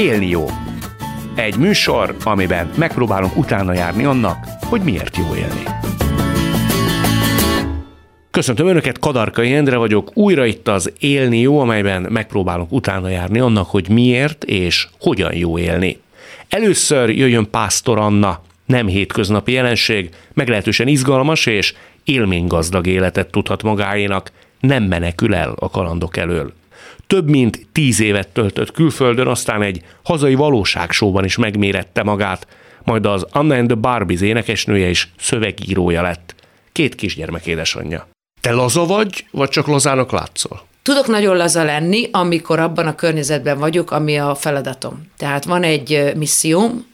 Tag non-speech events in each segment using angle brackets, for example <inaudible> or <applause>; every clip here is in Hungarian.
Élni jó. Egy műsor, amiben megpróbálunk utána járni annak, hogy miért jó élni. Köszöntöm Önöket, Kadarkai Endre vagyok, újra itt az Élni jó, amelyben megpróbálunk utána járni annak, hogy miért és hogyan jó élni. Először jöjjön Pásztor Anna, nem hétköznapi jelenség, meglehetősen izgalmas és élménygazdag életet tudhat magáénak, nem menekül el a kalandok elől. Több mint tíz évet töltött külföldön, aztán egy hazai valóságsóban is megmérette magát, majd az Anna and the Barbies énekesnője és szövegírója lett. Két kisgyermek édesanyja. Te laza vagy, vagy csak lazának látszol? Tudok nagyon laza lenni, amikor abban a környezetben vagyok, ami a feladatom. Tehát van egy misszióm,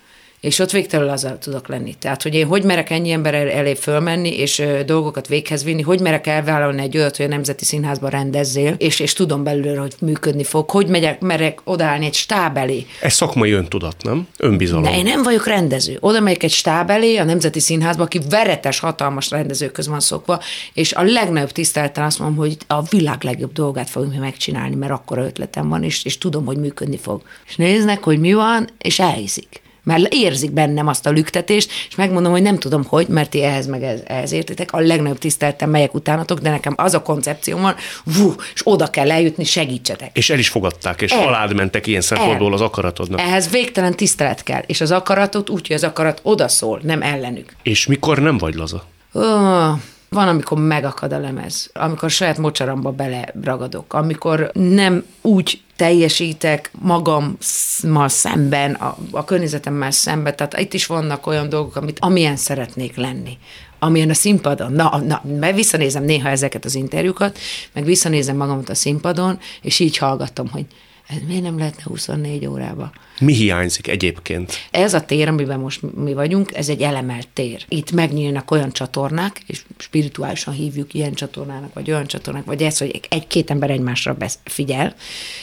és ott végtelenül azzal tudok lenni. Tehát, hogy én hogy merek ennyi ember elé fölmenni, és dolgokat véghez vinni, hogy merek elvállalni egy olyat, hogy a Nemzeti Színházban rendezzél, és, és tudom belőle, hogy működni fog, hogy megyek, merek odállni egy stáb elé. Ez szakmai öntudat, nem? Önbizalom. De én nem vagyok rendező. Oda megyek egy stáb elé, a Nemzeti Színházba, aki veretes, hatalmas rendezőköz van szokva, és a legnagyobb tiszteleten azt mondom, hogy a világ legjobb dolgát fogunk megcsinálni, mert akkor ötletem van, és, és tudom, hogy működni fog. És néznek, hogy mi van, és elhiszik mert érzik bennem azt a lüktetést, és megmondom, hogy nem tudom hogy, mert ti ehhez meg ehhez, ehhez értitek, a legnagyobb tiszteltem melyek utánatok, de nekem az a koncepció van, vú, és oda kell eljutni, segítsetek. És el is fogadták, és el, alád mentek ilyen szempontból az akaratodnak. Ehhez végtelen tisztelet kell, és az akaratot úgy, hogy az akarat odaszól, nem ellenük. És mikor nem vagy laza? Oh, van, amikor megakad a lemez, amikor saját mocsaramba beleragadok, amikor nem úgy teljesítek magammal szemben, a, a környezetemmel szemben, tehát itt is vannak olyan dolgok, amit, amilyen szeretnék lenni. Amilyen a színpadon, na, na, mert visszanézem néha ezeket az interjúkat, meg visszanézem magamat a színpadon, és így hallgatom, hogy ez miért nem lehetne 24 órába? Mi hiányzik egyébként? Ez a tér, amiben most mi vagyunk, ez egy elemelt tér. Itt megnyílnak olyan csatornák, és spirituálisan hívjuk ilyen csatornának, vagy olyan csatornák, vagy ez, hogy egy-két ember egymásra figyel.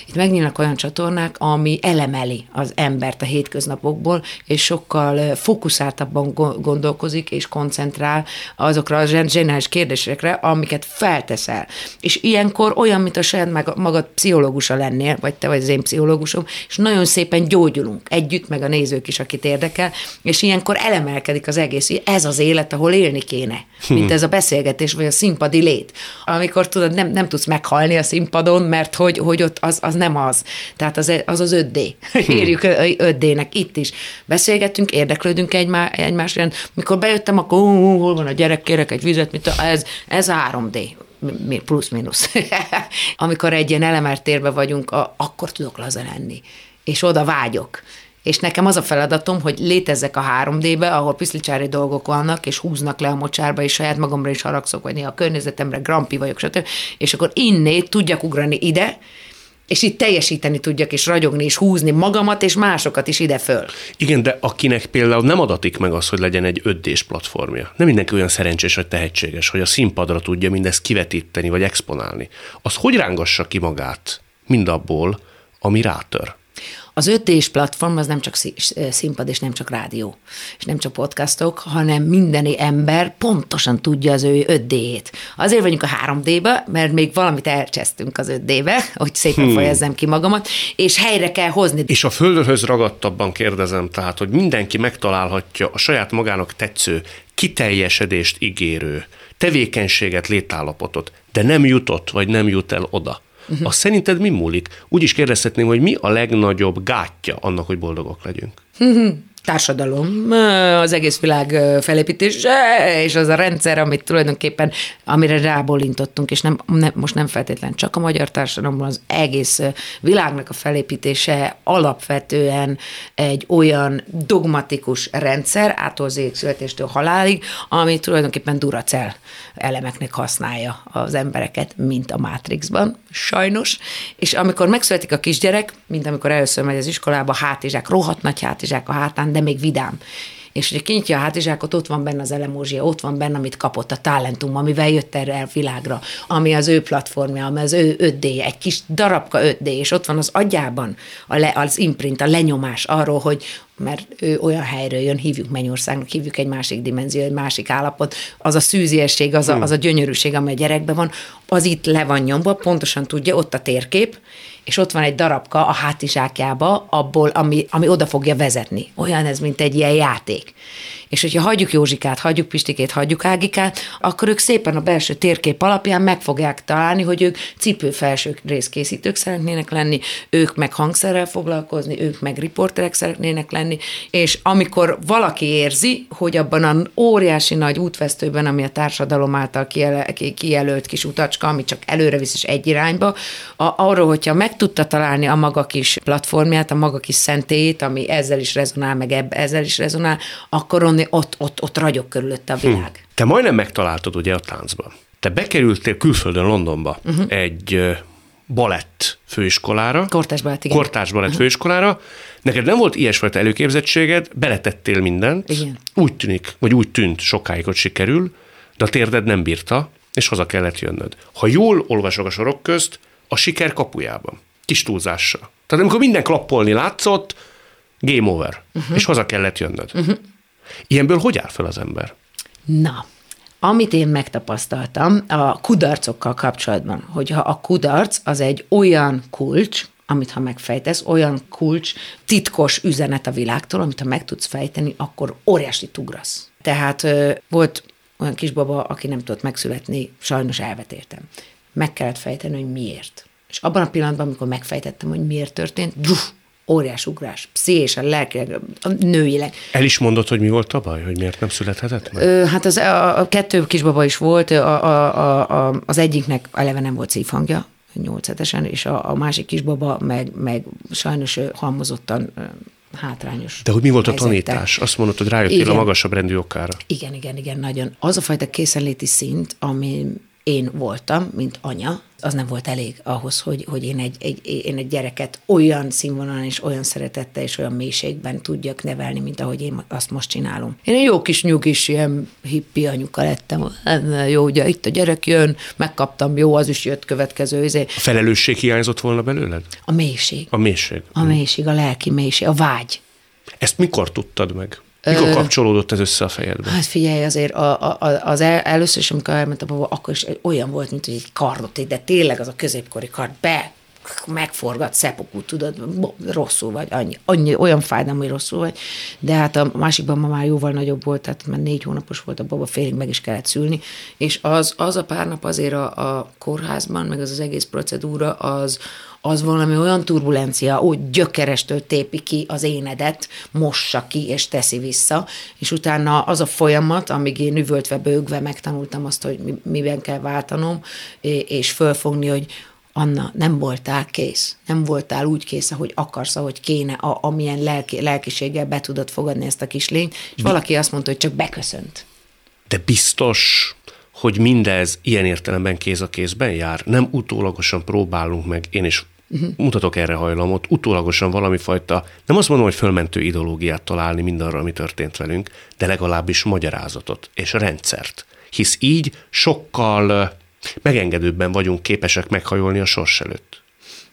Itt megnyílnak olyan csatornák, ami elemeli az embert a hétköznapokból, és sokkal fókuszáltabban gondolkozik, és koncentrál azokra a zseniális kérdésekre, amiket felteszel. És ilyenkor olyan, mint a saját magad pszichológusa lennél, vagy te vagy az én pszichológusom, és nagyon szépen gyógyulunk együtt, meg a nézők is, akit érdekel, és ilyenkor elemelkedik az egész, ez az élet, ahol élni kéne, mint ez a beszélgetés, vagy a színpadi lét. Amikor tudod, nem, nem tudsz meghalni a színpadon, mert hogy, hogy ott az, az nem az. Tehát az az, az 5D. <laughs> Írjuk 5D-nek itt is. Beszélgetünk, érdeklődünk egymá, egymásra. Mikor bejöttem, akkor hol van a gyerek, kérek egy vizet, mint a, ez, ez a 3D plusz-minusz. <laughs> Amikor egy ilyen elemert térbe vagyunk, a, akkor tudok laza lenni. És oda vágyok. És nekem az a feladatom, hogy létezzek a 3D-be, ahol piszlicsári dolgok vannak, és húznak le a mocsárba, és saját magamra is haragszok, vagy néha a környezetemre, grampi vagyok, stb. És akkor innét tudjak ugrani ide, és itt teljesíteni tudjak, és ragyogni, és húzni magamat, és másokat is ide föl. Igen, de akinek például nem adatik meg az, hogy legyen egy 5 platformja, nem mindenki olyan szerencsés vagy tehetséges, hogy a színpadra tudja mindezt kivetíteni, vagy exponálni, az hogy rángassa ki magát mindabból, ami rátör? Az 5 platform az nem csak színpad, és nem csak rádió, és nem csak podcastok, hanem mindeni ember pontosan tudja az ő 5 d Azért vagyunk a 3D-be, mert még valamit elcsesztünk az 5D-be, hogy szépen hmm. fejezzem ki magamat, és helyre kell hozni. És a földhöz ragadtabban kérdezem, tehát, hogy mindenki megtalálhatja a saját magának tetsző, kiteljesedést ígérő, tevékenységet, létállapotot, de nem jutott, vagy nem jut el oda uh-huh. az szerinted mi múlik? Úgy is kérdezhetném, hogy mi a legnagyobb gátja annak, hogy boldogok legyünk? Uh-huh <laughs> társadalom, az egész világ felépítése, és az a rendszer, amit tulajdonképpen, amire rábólintottunk, és nem, nem, most nem feltétlen csak a magyar társadalomban, az egész világnak a felépítése alapvetően egy olyan dogmatikus rendszer, ától születéstől halálig, ami tulajdonképpen duracell elemeknek használja az embereket, mint a Matrixban, sajnos. És amikor megszületik a kisgyerek, mint amikor először megy az iskolába, hátizsák, rohadt nagy hátizsák a hátán, de még vidám. És hogyha kinyitja a hátizsákot, ott van benne az elemózsia, ott van benne, amit kapott a talentum, amivel jött erre a világra, ami az ő platformja, ami az ő 5D, egy kis darabka 5D, és ott van az agyában a le, az imprint, a lenyomás arról, hogy mert ő olyan helyről jön, hívjuk Mennyországnak, hívjuk egy másik dimenzió, egy másik állapot, az a szűziesség, az a, az a gyönyörűség, ami a gyerekben van, az itt le van nyomva, pontosan tudja, ott a térkép, és ott van egy darabka a hátizsákjába, abból, ami, ami oda fogja vezetni. Olyan ez, mint egy ilyen játék. És hogyha hagyjuk Józsikát, hagyjuk Pistikét, hagyjuk Ágikát, akkor ők szépen a belső térkép alapján meg fogják találni, hogy ők cipőfelső részkészítők szeretnének lenni, ők meg hangszerrel foglalkozni, ők meg riporterek szeretnének lenni, és amikor valaki érzi, hogy abban a óriási nagy útvesztőben, ami a társadalom által kijelölt kis utacska, ami csak előre visz és egy irányba, a, arról, hogyha meg tudta találni a maga kis platformját, a maga kis szentélyét, ami ezzel is rezonál, meg ebbe, ezzel is rezonál, akkor onni ott, ott, ott ragyog körülötte a világ. Hm. Te majdnem megtaláltad ugye a táncba. Te bekerültél külföldön Londonba uh-huh. egy balett főiskolára. Kortás balett, igen. Kortás balett uh-huh. főiskolára. Neked nem volt ilyesfajta előképzettséged, beletettél mindent. Igen. Úgy tűnik, vagy úgy tűnt sokáig, hogy sikerül, de a térded nem bírta, és haza kellett jönnöd. Ha jól olvasok a sorok közt, a siker kapujában. Kis túlzással. Tehát amikor minden klappolni látszott, game over, uh-huh. és haza kellett jönnöd. Uh-huh. Ilyenből hogy áll fel az ember? Na, amit én megtapasztaltam a kudarcokkal kapcsolatban, hogyha a kudarc az egy olyan kulcs, amit ha megfejtesz, olyan kulcs, titkos üzenet a világtól, amit ha meg tudsz fejteni, akkor óriási ugrasz. Tehát volt olyan kisbaba, aki nem tudott megszületni, sajnos elvetéltem. Meg kellett fejteni, hogy miért. És abban a pillanatban, amikor megfejtettem, hogy miért történt, dzsuf, óriás ugrás, és a lelkileg, a nőileg. El is mondott, hogy mi volt a baj, hogy miért nem születhetett meg? Ö, hát az, a, a kettő kisbaba is volt, a, a, a, az egyiknek eleve nem volt szívhangja, nyolc hetesen, és a, a másik kisbaba meg, meg sajnos halmozottan hátrányos. De hogy mi volt a tanítás? Azt mondod, hogy rájöttél igen. a magasabb rendű okára. Igen, igen, igen, nagyon. Az a fajta készenléti szint, ami én voltam, mint anya, az nem volt elég ahhoz, hogy, hogy én, egy, egy, én egy gyereket olyan színvonalon és olyan szeretettel és olyan mélységben tudjak nevelni, mint ahogy én azt most csinálom. Én egy jó kis nyugis, ilyen hippi anyuka lettem. Jó, ugye itt a gyerek jön, megkaptam, jó, az is jött következő. Izé. A felelősség hiányzott volna belőled? A mélység. A mélység. A mélység, a lelki mélység, a vágy. Ezt mikor tudtad meg? Mikor Ö, kapcsolódott ez össze a fejedbe? Hát figyelj, azért a, a, az el, először is, amikor elment a baba, akkor is olyan volt, mint hogy egy kardot, de tényleg az a középkori kard be megforgat, szepokú, tudod, rosszul vagy, annyi, annyi, olyan fájdalom, hogy rosszul vagy, de hát a másikban ma már jóval nagyobb volt, tehát már négy hónapos volt a baba, félig meg is kellett szülni, és az, az a pár nap azért a, a kórházban, meg az az egész procedúra, az, az valami olyan turbulencia, úgy gyökerestől tépi ki az énedet, mossa ki és teszi vissza, és utána az a folyamat, amíg én üvöltve, bőgve megtanultam azt, hogy miben kell váltanom, és fölfogni, hogy Anna, nem voltál kész. Nem voltál úgy kész, ahogy akarsz, ahogy kéne, a, amilyen lelki, lelkiséggel be tudod fogadni ezt a kis lényt, és valaki azt mondta, hogy csak beköszönt. De biztos, hogy mindez ilyen értelemben kéz a kézben jár? Nem utólagosan próbálunk meg, én is uh-huh. mutatok erre hajlamot, utólagosan valami fajta, nem azt mondom, hogy fölmentő ideológiát találni mindarra, ami történt velünk, de legalábbis magyarázatot és rendszert. Hisz így sokkal megengedőbben vagyunk képesek meghajolni a sors előtt.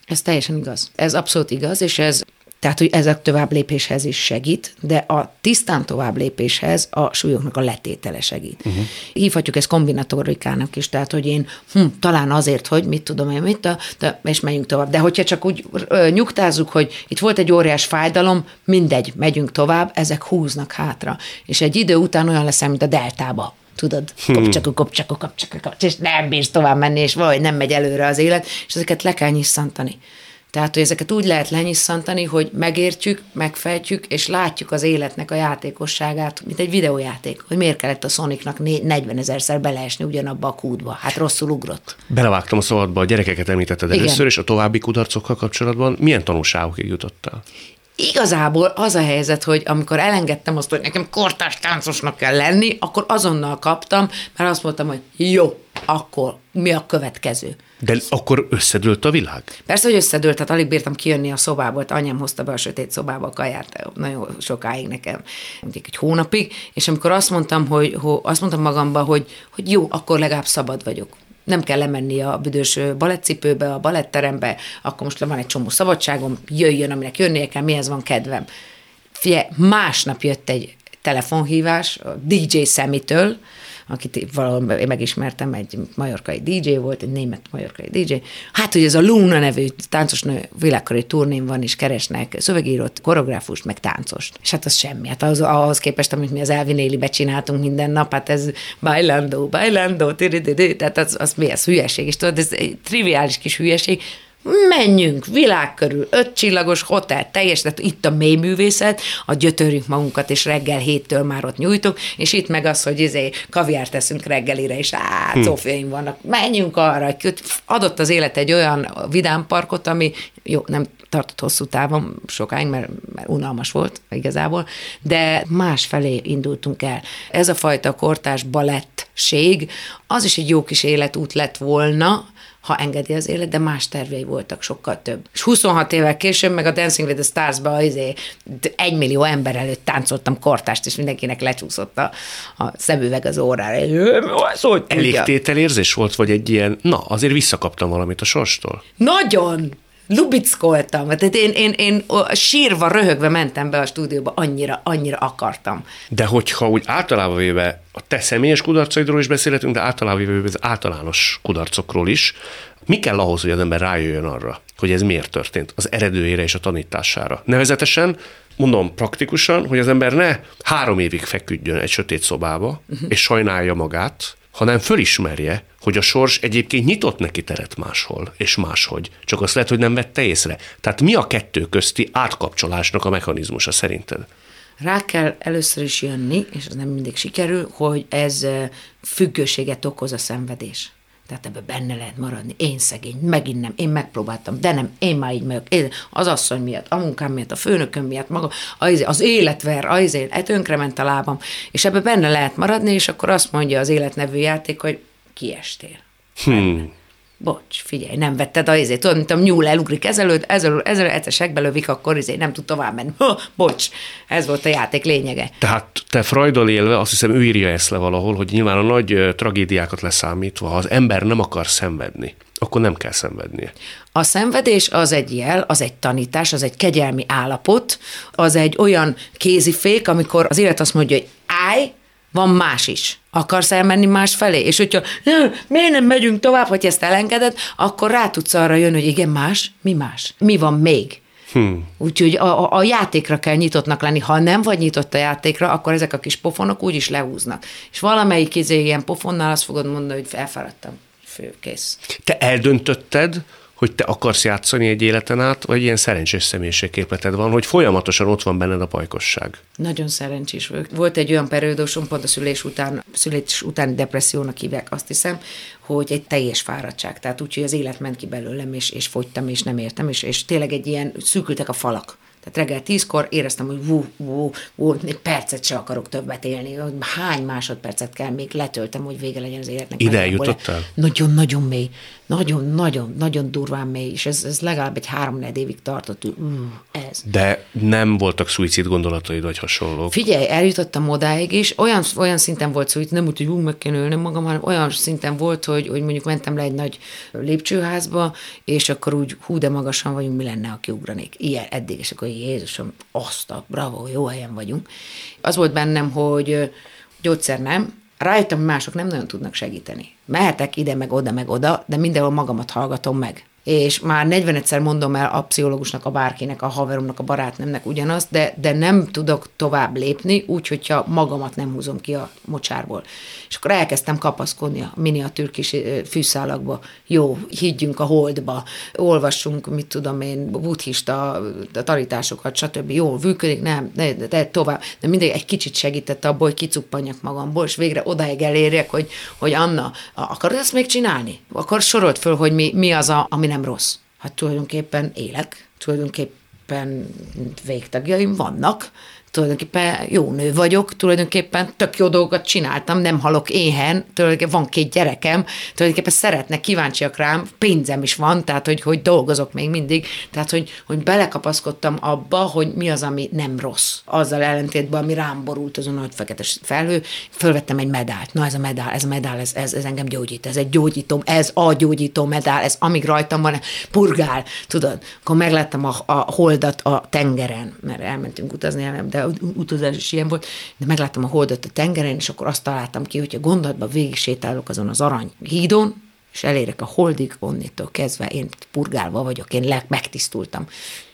Ez teljesen igaz. Ez abszolút igaz, és ez tehát, hogy ez a tovább lépéshez is segít, de a tisztán tovább lépéshez a súlyoknak a letétele segít. Uh-huh. Hívhatjuk ezt kombinatorikának is, tehát, hogy én hm, talán azért, hogy mit tudom én, mit, de, és megyünk tovább. De hogyha csak úgy ö, nyugtázzuk, hogy itt volt egy óriás fájdalom, mindegy, megyünk tovább, ezek húznak hátra. És egy idő után olyan lesz, mint a deltába tudod, kopcsakó, kopcsakó, kopcsakó, és nem bírsz tovább menni, és valahogy nem megy előre az élet, és ezeket le kell nyisszantani. Tehát, hogy ezeket úgy lehet lenyisszantani, hogy megértjük, megfejtjük, és látjuk az életnek a játékosságát, mint egy videójáték, hogy miért kellett a Sonicnak 40 ezerszer beleesni ugyanabba a kútba. Hát rosszul ugrott. Belevágtam a szabadba, a gyerekeket említetted Igen. először, és a további kudarcokkal kapcsolatban milyen tanulságokig jutottál? Igazából az a helyzet, hogy amikor elengedtem azt, hogy nekem kortás táncosnak kell lenni, akkor azonnal kaptam, mert azt mondtam, hogy jó, akkor mi a következő? De akkor összedőlt a világ? Persze, hogy összedőlt, tehát alig bírtam kijönni a szobából, anyám hozta be a sötét szobába a kaját nagyon sokáig nekem, mondjuk egy hónapig, és amikor azt mondtam, hogy, hogy azt mondtam magamba, hogy, hogy jó, akkor legalább szabad vagyok nem kell lemenni a büdös balettcipőbe, a baletterembe, akkor most van egy csomó szabadságom, jöjjön, aminek jönnie kell, mihez van kedvem. Fie, másnap jött egy telefonhívás a DJ Szemitől, akit valahol én megismertem, egy majorkai DJ volt, egy német majorkai DJ. Hát, hogy ez a Luna nevű táncosnő világkori turnén van, és keresnek szövegírót, koreográfust, meg táncost. És hát az semmi. Hát az, ahhoz képest, amit mi az Elvin Élibe csináltunk minden nap, hát ez bailando, bailando, tehát az, az mi ez hülyeség, és tudod, ez egy triviális kis hülyeség, menjünk világ körül, öt csillagos hotel, teljes, tehát itt a mély művészet, a gyötörjük magunkat, és reggel héttől már ott nyújtok, és itt meg az, hogy izé, kaviárt teszünk reggelire, és á, hm. vannak, menjünk arra, adott az élet egy olyan vidámparkot, ami jó, nem tartott hosszú távon, sokáig, mert, mert unalmas volt igazából, de más felé indultunk el. Ez a fajta kortás balettség, az is egy jó kis életút lett volna, ha engedi az élet, de más tervei voltak sokkal több. És 26 évvel később meg a Dancing with the Stars-ba izé, egy millió ember előtt táncoltam kortást, és mindenkinek lecsúszott a, a szemüveg az órára. Elég érzés volt, vagy egy ilyen, na, azért visszakaptam valamit a sorstól? Nagyon! Lubickoltam. Tehát én, én, én sírva, röhögve mentem be a stúdióba, annyira, annyira akartam. De hogyha úgy általában véve a te személyes kudarcaidról is beszélhetünk, de általában véve az általános kudarcokról is, mi kell ahhoz, hogy az ember rájöjjön arra, hogy ez miért történt, az eredőjére és a tanítására? Nevezetesen, mondom praktikusan, hogy az ember ne három évig feküdjön egy sötét szobába, uh-huh. és sajnálja magát, hanem fölismerje, hogy a sors egyébként nyitott neki teret máshol, és máshogy. Csak azt lehet, hogy nem vette észre. Tehát mi a kettő közti átkapcsolásnak a mechanizmusa szerinted? Rá kell először is jönni, és az nem mindig sikerül, hogy ez függőséget okoz a szenvedés. Tehát ebbe benne lehet maradni. Én szegény, megint nem, én megpróbáltam, de nem, én már így meg, én, az asszony miatt, a munkám miatt, a főnököm miatt, maga, az, az életver, az élet, tönkrement a lábam, és ebbe benne lehet maradni, és akkor azt mondja az életnevű játék, hogy kiestél. Hmm bocs, figyelj, nem vetted a izét, tudod, mint a nyúl elugrik ezelőtt, ezelőtt, ezelőtt egyszer segbe lövik, akkor izé nem tud tovább menni. Ha, bocs, ez volt a játék lényege. Tehát te Freudal élve, azt hiszem ő írja ezt le valahol, hogy nyilván a nagy tragédiákat leszámítva, ha az ember nem akar szenvedni, akkor nem kell szenvednie. A szenvedés az egy jel, az egy tanítás, az egy kegyelmi állapot, az egy olyan kézifék, amikor az élet azt mondja, hogy állj, van más is. Akarsz elmenni más felé? És hogyha miért nem megyünk tovább, hogy ezt elengeded, akkor rá tudsz arra jönni, hogy igen, más, mi más? Mi van még? Hmm. Úgyhogy a, a, játékra kell nyitottnak lenni. Ha nem vagy nyitott a játékra, akkor ezek a kis pofonok úgy is lehúznak. És valamelyik izé ilyen pofonnál azt fogod mondani, hogy elfáradtam. Fő, kész. Te eldöntötted, hogy te akarsz játszani egy életen át, vagy ilyen szerencsés személyiségképleted van, hogy folyamatosan ott van benned a pajkosság? Nagyon szerencsés vagyok. Volt egy olyan periódusom, pont a szülés után, szülés utáni depressziónak hívják, azt hiszem, hogy egy teljes fáradtság. Tehát úgy, hogy az élet ment ki belőlem, és, és fogytam, és nem értem, és, és tényleg egy ilyen szűkültek a falak. Tehát reggel tízkor éreztem, hogy vú, vú, vú, egy percet se akarok többet élni. Hány másodpercet kell még letöltem, hogy vége legyen az életnek. Ide jutottál? Nagyon-nagyon mély. Nagyon-nagyon, nagyon durván mély, és ez, ez legalább egy három évig tartott. Ez. De nem voltak szuicid gondolataid, vagy hasonlók? Figyelj, eljutottam odáig is, olyan, olyan szinten volt szuicid, nem úgy, hogy meg kéne ölni magam, hanem olyan szinten volt, hogy, hogy mondjuk mentem le egy nagy lépcsőházba, és akkor úgy hú, de magasan vagyunk, mi lenne, ha kiugranék. Ilyen eddig, és akkor Jézusom, azt a bravo, jó helyen vagyunk. Az volt bennem, hogy gyógyszer nem, rájöttem, hogy mások nem nagyon tudnak segíteni. Mehetek ide, meg oda, meg oda, de mindenhol magamat hallgatom meg és már 40-szer mondom el a pszichológusnak, a bárkinek, a haveromnak, a barátnemnek ugyanazt, de, de nem tudok tovább lépni, úgy, hogyha magamat nem húzom ki a mocsárból. És akkor elkezdtem kapaszkodni a miniatűr kis fűszálakba. Jó, higgyünk a holdba, olvassunk, mit tudom én, buddhista tanításokat, stb. Jó, működik, nem, de, de, tovább. De mindegy, egy kicsit segített abból, hogy kicuppanjak magamból, és végre odáig elérjek, hogy, hogy Anna, akarod ezt még csinálni? Akkor sorolt föl, hogy mi, mi az, a, ami nem rossz. Hát tulajdonképpen élek, tulajdonképpen végtagjaim vannak, tulajdonképpen jó nő vagyok, tulajdonképpen tök jó dolgokat csináltam, nem halok éhen, tulajdonképpen van két gyerekem, tulajdonképpen szeretnek, kíváncsiak rám, pénzem is van, tehát hogy, hogy dolgozok még mindig, tehát hogy, hogy belekapaszkodtam abba, hogy mi az, ami nem rossz. Azzal ellentétben, ami rám borult azon a nagy fekete felhő, fölvettem egy medált. Na ez a medál, ez a medál, ez, ez, ez engem gyógyít, ez egy gyógyító, ez a gyógyító medál, ez amíg rajtam van, purgál, tudod. Akkor megláttam a, a holdat a tengeren, mert elmentünk utazni, de utazás ilyen volt, de megláttam a holdat a tengeren, és akkor azt találtam ki, hogyha gondolatban végig sétálok azon az arany hídon, és elérek a holdig, onnitól kezdve én purgálva vagyok, én le, megtisztultam.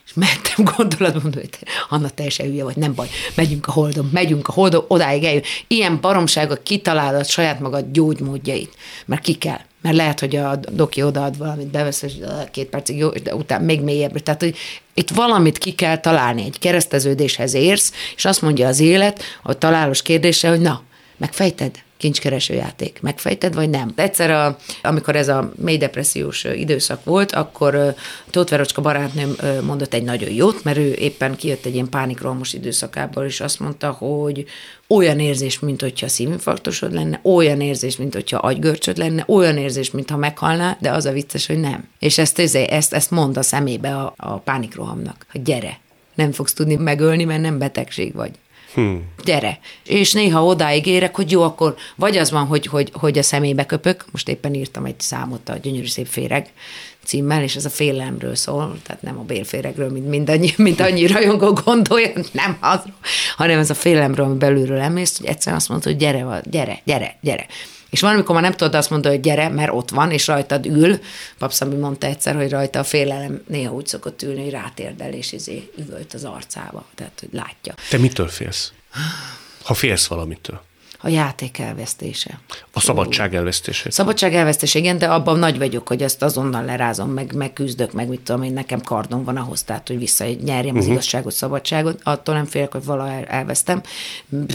És mentem <laughs> gondolatban, hogy Anna teljesen hülye vagy, nem baj, megyünk a holdon, megyünk a holdon, odáig eljön. Ilyen baromságok kitalálod saját magad gyógymódjait, mert ki kell mert lehet, hogy a doki odaad valamit, bevesz, és két percig jó, de utána még mélyebb. Tehát, hogy itt valamit ki kell találni, egy kereszteződéshez érsz, és azt mondja az élet, a találós kérdése, hogy na, megfejted? Kincskereső játék. Megfejted, vagy nem? Egyszer, a, amikor ez a mély depressziós időszak volt, akkor Tóth Verocska barátnőm mondott egy nagyon jót, mert ő éppen kijött egy ilyen pánikrohamos időszakából, és azt mondta, hogy olyan érzés, mint hogyha szívinfarktosod lenne, olyan érzés, mint hogyha agygörcsöd lenne, olyan érzés, mintha meghalná, de az a vicces, hogy nem. És ezt, ezt, ezt mond a szemébe a, a pánikrohamnak, hogy gyere, nem fogsz tudni megölni, mert nem betegség vagy. Hmm. Gyere. És néha odáig érek, hogy jó, akkor vagy az van, hogy, hogy, hogy a szemébe köpök, most éppen írtam egy számot a Gyönyörű Szép Féreg címmel, és ez a félelemről szól, tehát nem a bélféregről, mint, mindannyi, <laughs> mint annyi rajongó gondolja, nem azról, hanem ez a félelemről, ami belülről emész, hogy egyszerűen azt mondta, hogy gyere, gyere, gyere, gyere. És van, amikor már nem tudod azt mondani, hogy gyere, mert ott van, és rajtad ül. Papszami mondta egyszer, hogy rajta a félelem néha úgy szokott ülni, hogy rátérdel, és izé üvölt az arcába, tehát hogy látja. Te mitől félsz? Ha félsz valamitől a játék elvesztése. A szabadság elvesztése. Szabadság elvesztése, igen, de abban nagy vagyok, hogy ezt azonnal lerázom, meg, meg küzdök, meg mit tudom én, nekem kardon van ahhoz, tehát, hogy visszanyerjem uh-huh. az mhm. igazságot, szabadságot, attól nem félek, hogy valaha el, elvesztem.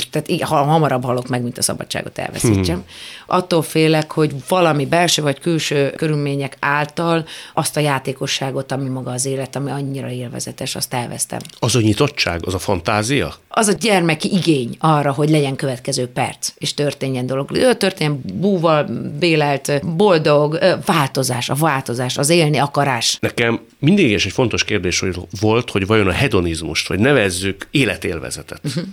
Tehát ha, hamarabb halok meg, mint a szabadságot elveszítsem. Uh-huh. Attól félek, hogy valami belső vagy külső körülmények által azt a játékosságot, ami maga az élet, ami annyira élvezetes, azt elvesztem. Az a nyitottság, az a fantázia? Az a gyermeki igény arra, hogy legyen következő perc perc, és történjen dolog. Ő történjen búval bélelt, boldog, változás, a változás, az élni akarás. Nekem mindig is egy fontos kérdés hogy volt, hogy vajon a hedonizmust, vagy nevezzük életélvezetet, uh-huh.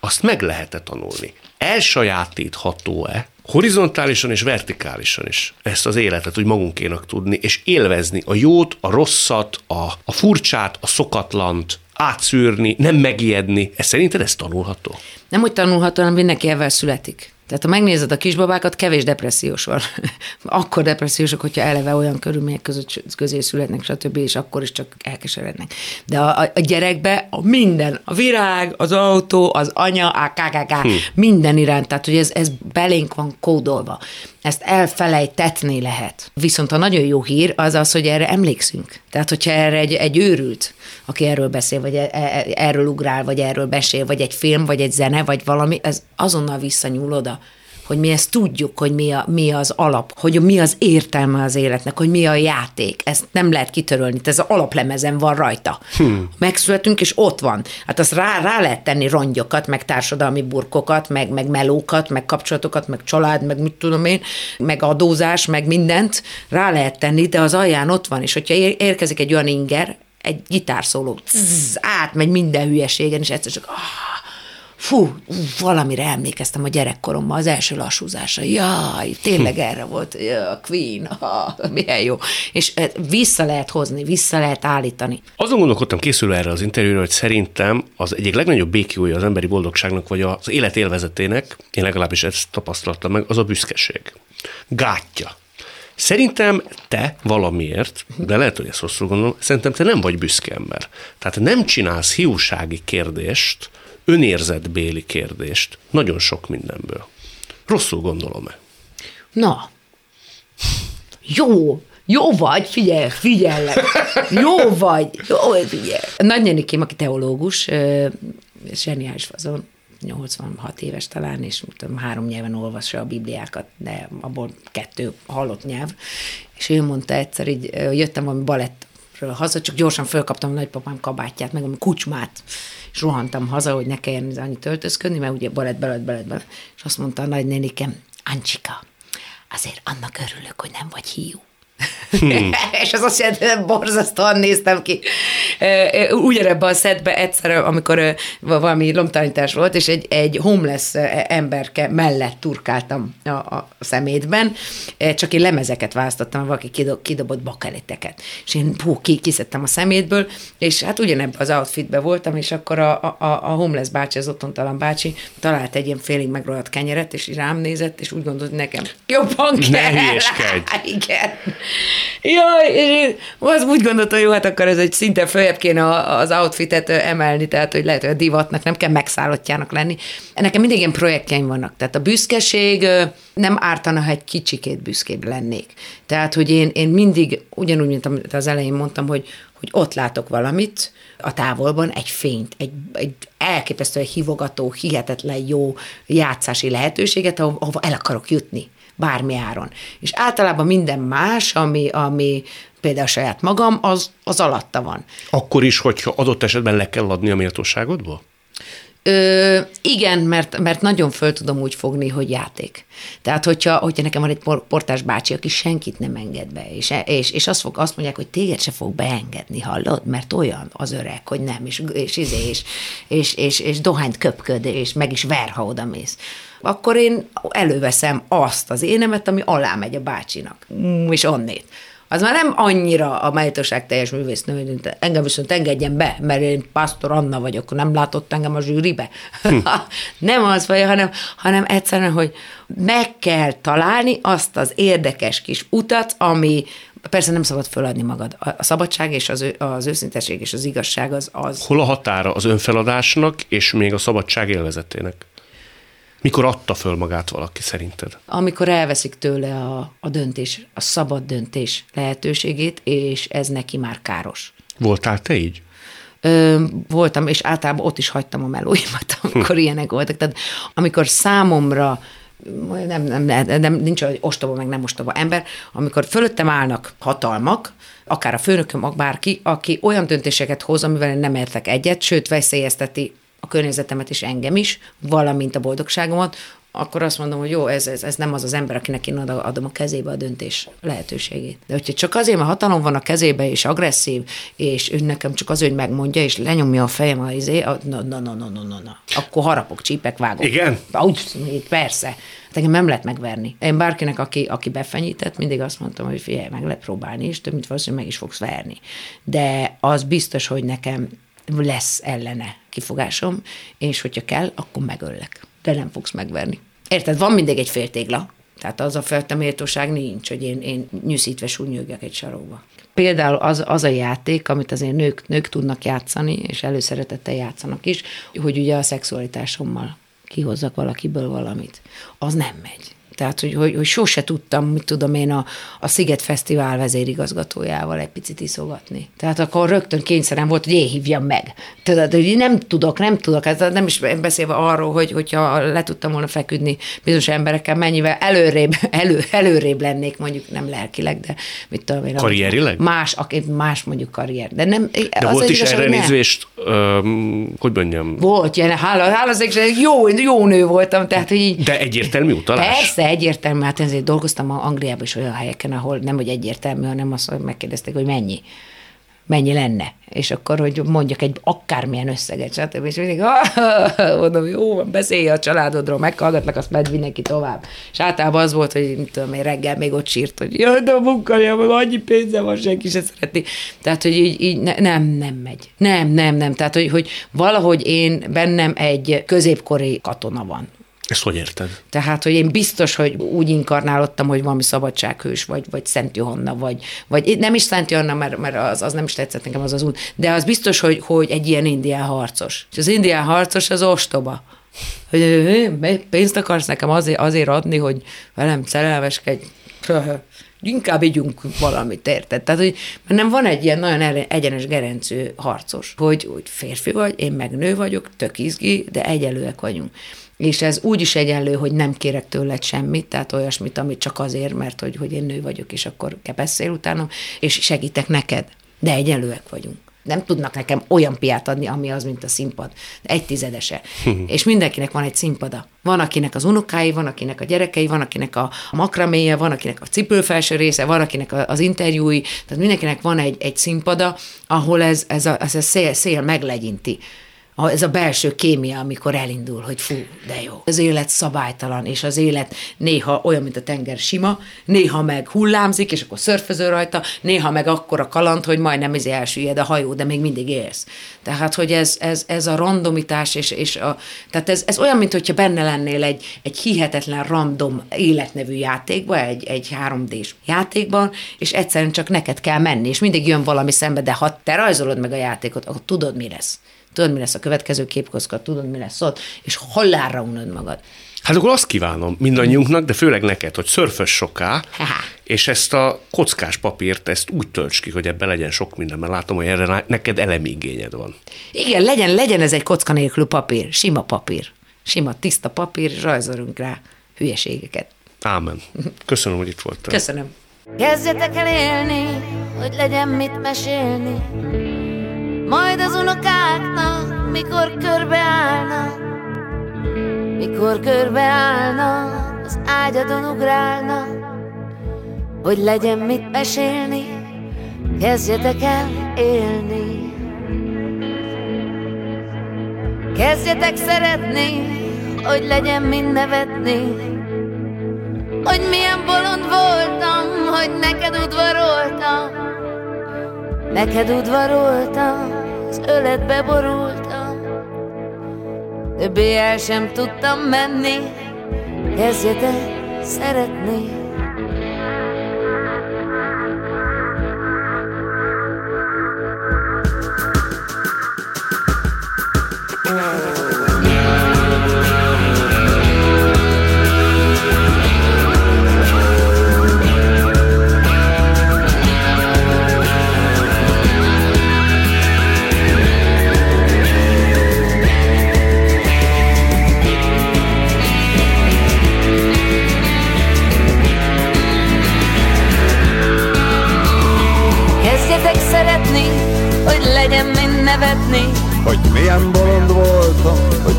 azt meg lehet-e tanulni? Elsajátítható-e horizontálisan és vertikálisan is ezt az életet úgy magunkénak tudni, és élvezni a jót, a rosszat, a, a furcsát, a szokatlant, átszűrni, nem megijedni. Ez szerinted ez tanulható? Nem úgy tanulható, hanem mindenki ebben születik. Tehát ha megnézed a kisbabákat, kevés depressziós van. <laughs> akkor depressziósok, hogyha eleve olyan körülmények között, közé születnek, stb., és akkor is csak elkeserednek. De a, a gyerekbe a minden, a virág, az autó, az anya, a kkk, hm. minden iránt, tehát hogy ez, ez belénk van kódolva. Ezt elfelejtetni lehet. Viszont a nagyon jó hír az az, hogy erre emlékszünk. Tehát, hogyha erre egy, egy őrült, aki erről beszél, vagy e, e, erről ugrál, vagy erről besél, vagy egy film, vagy egy zene, vagy valami, ez azonnal visszanyúl oda hogy mi ezt tudjuk, hogy mi, a, mi az alap, hogy mi az értelme az életnek, hogy mi a játék. Ezt nem lehet kitörölni, ez az alaplemezen van rajta. Hmm. Megszületünk, és ott van. Hát azt rá, rá lehet tenni rongyokat, meg társadalmi burkokat, meg, meg melókat, meg kapcsolatokat, meg család, meg mit tudom én, meg adózás, meg mindent rá lehet tenni, de az alján ott van, és hogyha érkezik egy olyan inger, egy gitárszóló, átmegy minden hülyeségen, és egyszer csak ah, fú, valamire emlékeztem a gyerekkoromban, az első lassúzása. Jaj, tényleg hm. erre volt, ja, Queen, ha, milyen jó. És eh, vissza lehet hozni, vissza lehet állítani. Azon gondolkodtam készülve erre az interjúra, hogy szerintem az egyik legnagyobb békjója az emberi boldogságnak, vagy az élet élvezetének, én legalábbis ezt tapasztaltam meg, az a büszkeség. Gátja. Szerintem te valamiért, de lehet, hogy ezt rosszul gondolom, szerintem te nem vagy büszke ember. Tehát nem csinálsz hiúsági kérdést, önérzetbéli kérdést nagyon sok mindenből. Rosszul gondolom-e? Na, jó, jó vagy, figyelj, figyellek, jó vagy, jó, figyelj. Nagynyanikém, aki teológus, zseniális fazon, 86 éves talán, és tudom, három nyelven olvassa a Bibliákat, de abból kettő hallott nyelv. És ő mondta egyszer, így jöttem valami balett Budapestről haza, csak gyorsan fölkaptam a nagypapám kabátját, meg a kucsmát, és rohantam haza, hogy ne kelljen annyi töltözködni, mert ugye balett, balett, balett, balett. És azt mondta a nagynénikem, Ancsika, azért annak örülök, hogy nem vagy hiú. Hmm. <laughs> és az azt jelenti, hogy borzasztóan néztem ki. Ugyanebben a szedbe egyszer, amikor valami lomtalanítás volt, és egy, egy homeless emberke mellett turkáltam a, a szemétben, csak én lemezeket választottam, valaki kidobott bakeliteket. És én pú, ki, kiszedtem a szemétből, és hát ugyanebben az outfitbe voltam, és akkor a, a, a homeless bácsi, az otthontalan bácsi talált egy ilyen félig megrohadt kenyeret, és rám nézett, és úgy gondolt, hogy nekem jobban kell. Ne Igen. Jaj, az úgy gondoltam, jó, hát akkor ez egy szinte följebb kéne az outfitet emelni, tehát hogy lehet, hogy a divatnak nem kell megszállottjának lenni. Nekem mindig ilyen projektjeim vannak, tehát a büszkeség nem ártana, ha egy kicsikét büszkébb lennék. Tehát, hogy én, én mindig, ugyanúgy, mint amit az elején mondtam, hogy, hogy ott látok valamit a távolban, egy fényt, egy, egy elképesztően hívogató, hihetetlen jó játszási lehetőséget, ahova el akarok jutni bármi áron. És általában minden más, ami, ami például saját magam, az, az alatta van. Akkor is, hogyha adott esetben le kell adni a méltóságodból? Ö, igen, mert, mert nagyon föl tudom úgy fogni, hogy játék. Tehát, hogyha, hogyha nekem van egy portás bácsi, aki senkit nem enged be, és, és, és azt, fog, azt mondják, hogy téged se fog beengedni, hallod? Mert olyan az öreg, hogy nem, és, és, és, és, és, és, és dohányt köpköd, és meg is ver, ha oda mész akkor én előveszem azt az énemet, ami alá megy a bácsinak, mm, és onnét. Az már nem annyira a méltóság teljes művésznő, engem viszont engedjen be, mert én Pastor Anna vagyok, nem látott engem a zsűribe. Hm. <laughs> nem az vagy, hanem, hanem egyszerűen, hogy meg kell találni azt az érdekes kis utat, ami, Persze nem szabad föladni magad. A szabadság és az, az őszinteség és az igazság az, az... Hol a határa az önfeladásnak és még a szabadság élvezetének? Mikor adta föl magát valaki szerinted? Amikor elveszik tőle a, a döntés, a szabad döntés lehetőségét, és ez neki már káros. Voltál te így? Ö, voltam, és általában ott is hagytam a melóimat, <laughs> amikor hm. ilyenek voltak. Tehát amikor számomra nem, nem, nem, nem, nincs egy ostoba, meg nem ostoba ember, amikor fölöttem állnak hatalmak, akár a főnököm, bárki, aki olyan döntéseket hoz, amivel én nem értek egyet, sőt veszélyezteti a környezetemet és engem is, valamint a boldogságomat, akkor azt mondom, hogy jó, ez, ez, ez nem az az ember, akinek én adom a kezébe a döntés lehetőségét. De hogyha csak azért, mert hatalom van a kezébe, és agresszív, és ő nekem csak az, hogy megmondja, és lenyomja a fejem a izé, na, na, na, na, na, na, na. akkor harapok, csípek, vágok. Igen? Úgy, persze. Hát engem nem lehet megverni. Én bárkinek, aki, aki befenyített, mindig azt mondtam, hogy figyelj, meg lehet próbálni, és több mint valószínűleg meg is fogsz verni. De az biztos, hogy nekem lesz ellene kifogásom, és hogyha kell, akkor megöllek. De nem fogsz megverni. Érted? Van mindig egy féltégla. Tehát az a fajta méltóság nincs, hogy én, én nyűszítve súnyögjek egy sarokba. Például az, az a játék, amit azért nők, nők tudnak játszani, és előszeretettel játszanak is, hogy ugye a szexualitásommal kihozzak valakiből valamit. Az nem megy. Tehát, hogy, hogy, hogy sose tudtam, mit tudom én, a, a Sziget Fesztivál vezérigazgatójával egy picit iszogatni. Tehát akkor rögtön kényszerem volt, hogy én hívjam meg. Tudod, hogy nem tudok, nem tudok, ez nem is beszélve arról, hogy, hogyha le tudtam volna feküdni bizonyos emberekkel, mennyivel előrébb, <laughs> elő, előrébb lennék, mondjuk nem lelkileg, de mit tudom én. Karrierileg? Más, más mondjuk karrier. De, nem, de volt is erre nézvést, um, hogy mondjam? Volt, ilyen, hála, hála, jó, jó nő voltam, tehát hogy így, De egyértelmű utalás? Persze, egyértelmű, hát ezért dolgoztam Angliában is olyan helyeken, ahol nem, hogy egyértelmű, hanem azt megkérdezték, hogy mennyi mennyi lenne. És akkor, hogy mondjak egy akármilyen összeget, stb. És mindig, mondom, jó, beszélj a családodról, meghallgatlak, azt megy mindenki tovább. És általában az volt, hogy mit tudom én, reggel még ott sírt, hogy de a meg annyi pénze van, senki se szereti. Tehát, hogy így, így ne, nem, nem megy. Nem, nem, nem. Tehát, hogy, hogy valahogy én bennem egy középkori katona van. Ezt hogy érted? Tehát, hogy én biztos, hogy úgy inkarnálottam, hogy valami szabadsághős, vagy, vagy Szent Johanna, vagy, vagy nem is Szent Johanna, mert, mert az, az nem is tetszett nekem az az út, de az biztos, hogy, hogy egy ilyen indián harcos. És az indián harcos az ostoba. Hogy pénzt akarsz nekem azért, azért adni, hogy velem szerelmeskedj. <laughs> Inkább ígyunk valamit, érted? Tehát, hogy nem van egy ilyen nagyon egyenes gerencű harcos, hogy, hogy férfi vagy, én meg nő vagyok, tök izgi, de egyelőek vagyunk és ez úgy is egyenlő, hogy nem kérek tőled semmit, tehát olyasmit, amit csak azért, mert hogy, hogy én nő vagyok, és akkor kell beszél utána, és segítek neked. de egyenlőek vagyunk. Nem tudnak nekem olyan piát adni, ami az, mint a színpad. Egy tizedese. <laughs> és mindenkinek van egy színpada. Van, akinek az unokái, van, akinek a gyerekei, van, akinek a makraméje, van, akinek a cipőfelső része, van, akinek az interjúi. Tehát mindenkinek van egy, egy színpada, ahol ez, ez a, ez a szél, szél meglegyinti ez a belső kémia, amikor elindul, hogy fú, de jó. Az élet szabálytalan, és az élet néha olyan, mint a tenger sima, néha meg hullámzik, és akkor szörföző rajta, néha meg akkor a kaland, hogy majdnem ez elsüllyed a hajó, de még mindig élsz. Tehát, hogy ez, ez, ez a randomitás, és, és a, tehát ez, ez olyan, mint hogyha benne lennél egy, egy hihetetlen random életnevű játékban, egy, egy 3D-s játékban, és egyszerűen csak neked kell menni, és mindig jön valami szembe, de ha te rajzolod meg a játékot, akkor tudod, mi lesz tudod, mi lesz a következő képkoszka, tudod, mi lesz ott, és halálra unod magad. Hát akkor azt kívánom mindannyiunknak, de főleg neked, hogy szörfös soká, és ezt a kockás papírt, ezt úgy tölts ki, hogy ebben legyen sok minden, mert látom, hogy erre neked elemi igényed van. Igen, legyen, legyen ez egy kocka nélkül papír, sima papír, sima, tiszta papír, rajzolunk rá hülyeségeket. Ámen. Köszönöm, hogy itt voltál. Köszönöm. Kezdjetek el élni, hogy legyen mit mesélni, majd az unokáknak, mikor körbeállnak, mikor körbeállnak, az ágyadon ugrálnak, hogy legyen mit mesélni, kezdjetek el élni. Kezdjetek szeretni, hogy legyen mind nevetni, hogy milyen bolond voltam, hogy neked udvaroltam, neked udvaroltam, az öletbe borultam Többé el sem tudtam menni. Kezdjetek szeretni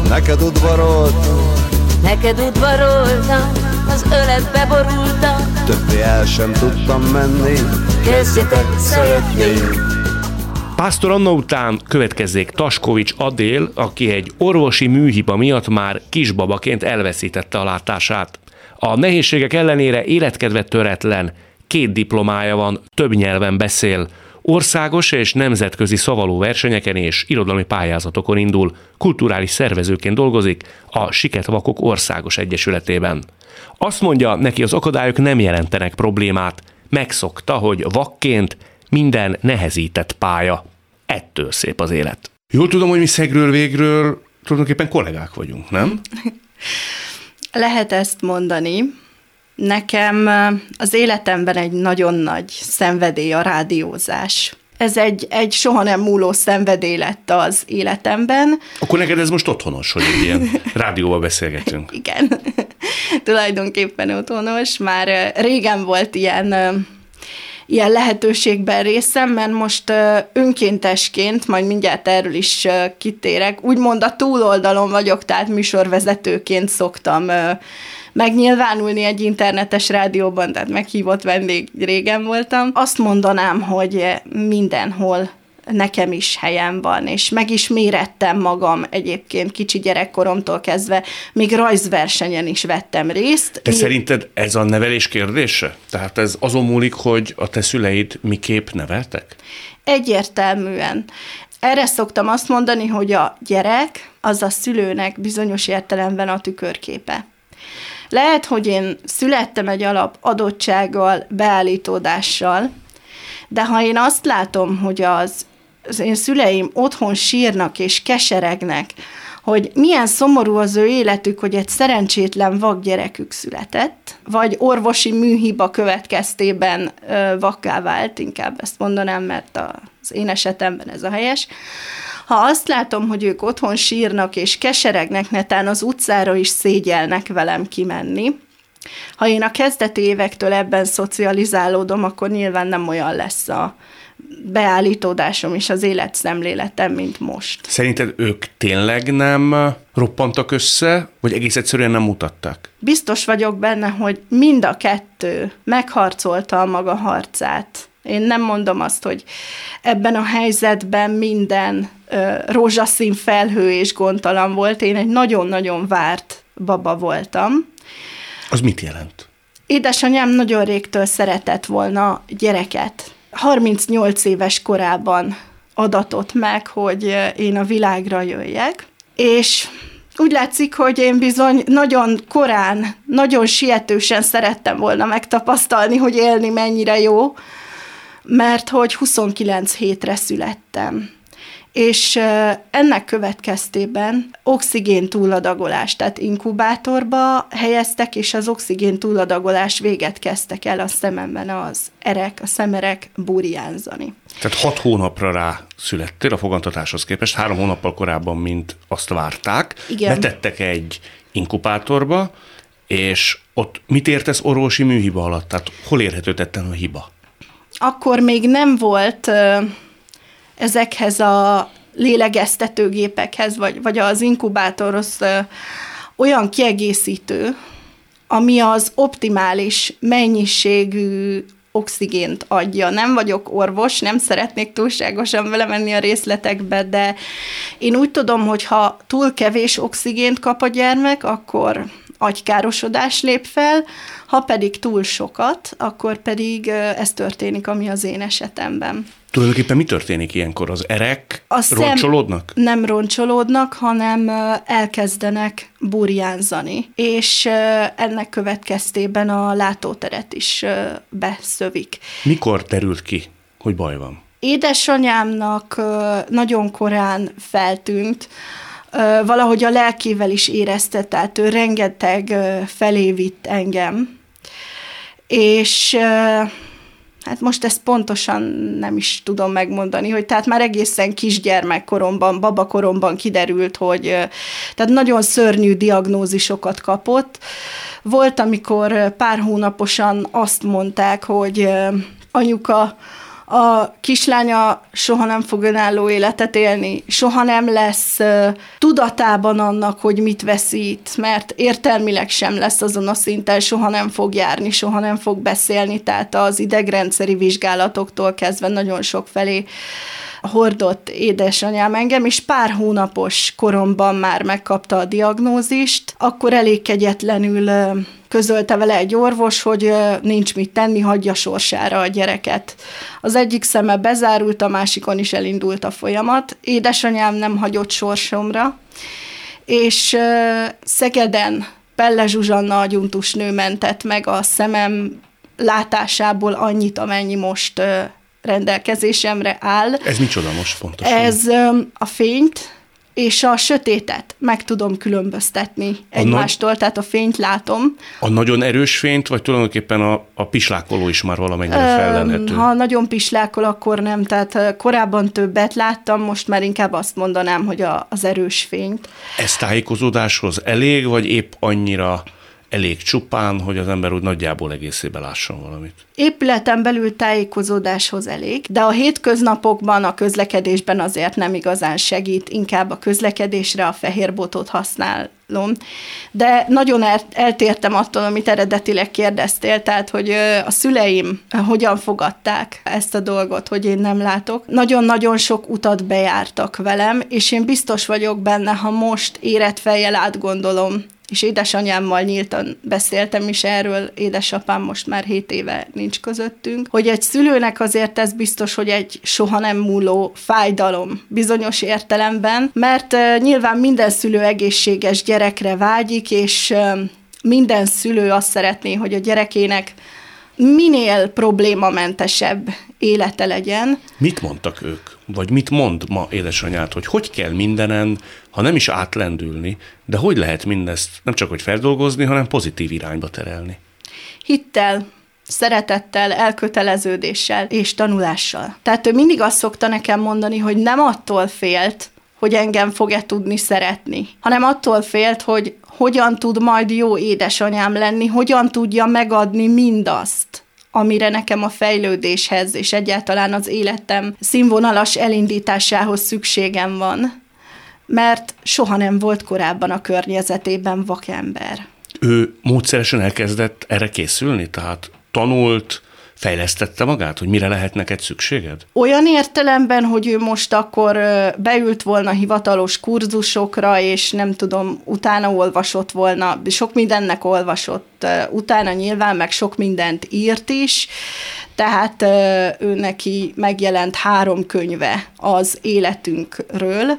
Neked udvaroltam. Neked udvaroltam Az öletbe borultam. Többé el sem tudtam menni. Kezdjetek szeretni. Pásztor Anna után következzék Taskovics Adél, aki egy orvosi műhiba miatt már kisbabaként elveszítette a látását. A nehézségek ellenére életkedve töretlen, két diplomája van, több nyelven beszél, Országos és nemzetközi szavaló versenyeken és irodalmi pályázatokon indul, kulturális szervezőként dolgozik a Siket Vakok Országos Egyesületében. Azt mondja, neki az akadályok nem jelentenek problémát, megszokta, hogy vakként minden nehezített pálya. Ettől szép az élet. Jól tudom, hogy mi szegről végről tulajdonképpen kollégák vagyunk, nem? <laughs> Lehet ezt mondani. Nekem az életemben egy nagyon nagy szenvedély a rádiózás. Ez egy, egy soha nem múló szenvedély lett az életemben. Akkor neked ez most otthonos, hogy egy ilyen <laughs> rádióval beszélgetünk. Igen, <laughs> tulajdonképpen otthonos. Már régen volt ilyen ilyen lehetőségben részem, mert most önkéntesként, majd mindjárt erről is kitérek, úgymond a túloldalon vagyok, tehát műsorvezetőként szoktam megnyilvánulni egy internetes rádióban, tehát meghívott vendég régen voltam. Azt mondanám, hogy mindenhol nekem is helyem van, és meg is mérettem magam egyébként kicsi gyerekkoromtól kezdve, még rajzversenyen is vettem részt. De Mi... szerinted ez a nevelés kérdése? Tehát ez azon múlik, hogy a te szüleid miképp neveltek? Egyértelműen. Erre szoktam azt mondani, hogy a gyerek az a szülőnek bizonyos értelemben a tükörképe. Lehet, hogy én születtem egy alap adottsággal, beállítódással, de ha én azt látom, hogy az, az én szüleim otthon sírnak és keseregnek, hogy milyen szomorú az ő életük, hogy egy szerencsétlen vakgyerekük született, vagy orvosi műhiba következtében vakká vált, inkább ezt mondanám, mert az én esetemben ez a helyes, ha azt látom, hogy ők otthon sírnak és keseregnek, netán az utcára is szégyelnek velem kimenni, ha én a kezdeti évektől ebben szocializálódom, akkor nyilván nem olyan lesz a beállítódásom és az életszemléletem, mint most. Szerinted ők tényleg nem roppantak össze, vagy egész egyszerűen nem mutatták? Biztos vagyok benne, hogy mind a kettő megharcolta a maga harcát. Én nem mondom azt, hogy ebben a helyzetben minden ö, rózsaszín felhő és gondtalan volt. Én egy nagyon-nagyon várt baba voltam. Az mit jelent? Édesanyám nagyon régtől szeretett volna gyereket. 38 éves korában adatott meg, hogy én a világra jöjjek, és úgy látszik, hogy én bizony nagyon korán, nagyon sietősen szerettem volna megtapasztalni, hogy élni mennyire jó, mert hogy 29 hétre születtem és ennek következtében oxigén túladagolás, tehát inkubátorba helyeztek, és az oxigén túladagolás véget kezdtek el a szememben az erek, a szemerek burjánzani. Tehát hat hónapra rá születtél a fogantatáshoz képest, három hónappal korábban, mint azt várták. Igen. Betettek egy inkubátorba, és ott mit értesz orvosi műhiba alatt? Tehát hol érhető tetten a hiba? Akkor még nem volt ezekhez a lélegeztetőgépekhez, vagy, vagy az inkubátorhoz olyan kiegészítő, ami az optimális mennyiségű oxigént adja. Nem vagyok orvos, nem szeretnék túlságosan vele menni a részletekbe, de én úgy tudom, hogy ha túl kevés oxigént kap a gyermek, akkor agykárosodás lép fel, ha pedig túl sokat, akkor pedig ez történik, ami az én esetemben. Tulajdonképpen mi történik ilyenkor? Az erek a roncsolódnak? Nem roncsolódnak, hanem elkezdenek burjánzani, és ennek következtében a látóteret is beszövik. Mikor terült ki, hogy baj van? Édesanyámnak nagyon korán feltűnt, valahogy a lelkével is érezte, tehát ő rengeteg felé vitt engem, és Hát most ezt pontosan nem is tudom megmondani, hogy tehát már egészen kisgyermekkoromban, babakoromban kiderült, hogy tehát nagyon szörnyű diagnózisokat kapott. Volt, amikor pár hónaposan azt mondták, hogy anyuka, a kislánya soha nem fog önálló életet élni, soha nem lesz tudatában annak, hogy mit veszít, mert értelmileg sem lesz azon a szinten, soha nem fog járni, soha nem fog beszélni, tehát az idegrendszeri vizsgálatoktól kezdve nagyon sok felé hordott édesanyám engem, és pár hónapos koromban már megkapta a diagnózist, akkor elég kegyetlenül közölte vele egy orvos, hogy nincs mit tenni, hagyja sorsára a gyereket. Az egyik szeme bezárult, a másikon is elindult a folyamat. Édesanyám nem hagyott sorsomra, és Szegeden Pelle Zsuzsanna agyuntus nő mentett meg a szemem látásából annyit, amennyi most rendelkezésemre áll. Ez micsoda most pontosan? Ez a fényt és a sötétet meg tudom különböztetni a egymástól, nagy... tehát a fényt látom. A nagyon erős fényt, vagy tulajdonképpen a, a pislákoló is már valamennyire fellelhető? Ha nagyon pislákol, akkor nem. Tehát korábban többet láttam, most már inkább azt mondanám, hogy a, az erős fényt. Ez tájékozódáshoz elég, vagy épp annyira elég csupán, hogy az ember úgy nagyjából egészében lásson valamit. Épületen belül tájékozódáshoz elég, de a hétköznapokban, a közlekedésben azért nem igazán segít, inkább a közlekedésre a fehér botot használom. De nagyon eltértem attól, amit eredetileg kérdeztél, tehát hogy a szüleim hogyan fogadták ezt a dolgot, hogy én nem látok. Nagyon-nagyon sok utat bejártak velem, és én biztos vagyok benne, ha most érett fejjel átgondolom és édesanyámmal nyíltan beszéltem is erről, édesapám most már 7 éve nincs közöttünk, hogy egy szülőnek azért ez biztos, hogy egy soha nem múló fájdalom bizonyos értelemben, mert nyilván minden szülő egészséges gyerekre vágyik, és minden szülő azt szeretné, hogy a gyerekének minél problémamentesebb élete legyen. Mit mondtak ők? Vagy mit mond ma édesanyád, hogy hogy kell mindenen, ha nem is átlendülni, de hogy lehet mindezt nem csak hogy feldolgozni, hanem pozitív irányba terelni? Hittel, szeretettel, elköteleződéssel és tanulással. Tehát ő mindig azt szokta nekem mondani, hogy nem attól félt, hogy engem fog-e tudni szeretni, hanem attól félt, hogy hogyan tud majd jó édesanyám lenni, hogyan tudja megadni mindazt, amire nekem a fejlődéshez és egyáltalán az életem színvonalas elindításához szükségem van, mert soha nem volt korábban a környezetében vakember. Ő módszeresen elkezdett erre készülni? Tehát tanult, fejlesztette magát, hogy mire lehet neked szükséged? Olyan értelemben, hogy ő most akkor beült volna hivatalos kurzusokra, és nem tudom, utána olvasott volna, sok mindennek olvasott utána nyilván, meg sok mindent írt is, tehát ő neki megjelent három könyve az életünkről,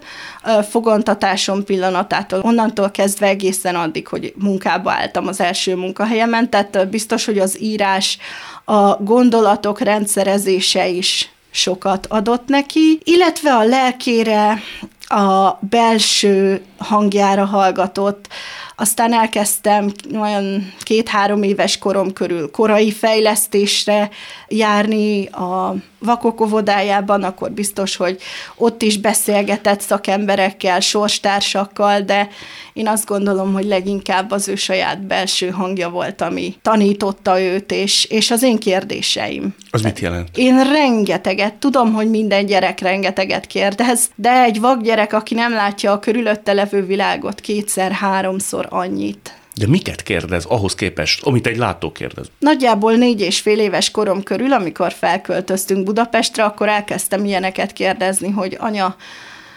fogantatásom pillanatától, onnantól kezdve egészen addig, hogy munkába álltam az első munkahelyemen, tehát biztos, hogy az írás, a gondolatok rendszerezése is sokat adott neki, illetve a lelkére, a belső hangjára hallgatott, aztán elkezdtem olyan két-három éves korom körül korai fejlesztésre járni a vakok óvodájában, akkor biztos, hogy ott is beszélgetett szakemberekkel, sorstársakkal, de én azt gondolom, hogy leginkább az ő saját belső hangja volt, ami tanította őt, és, és az én kérdéseim. Az mit jelent? Én rengeteget, tudom, hogy minden gyerek rengeteget kérdez, de egy vakgyerek, aki nem látja a körülötte levő világot kétszer-háromszor annyit, de miket kérdez ahhoz képest, amit egy látó kérdez? Nagyjából négy és fél éves korom körül, amikor felköltöztünk Budapestre, akkor elkezdtem ilyeneket kérdezni, hogy anya,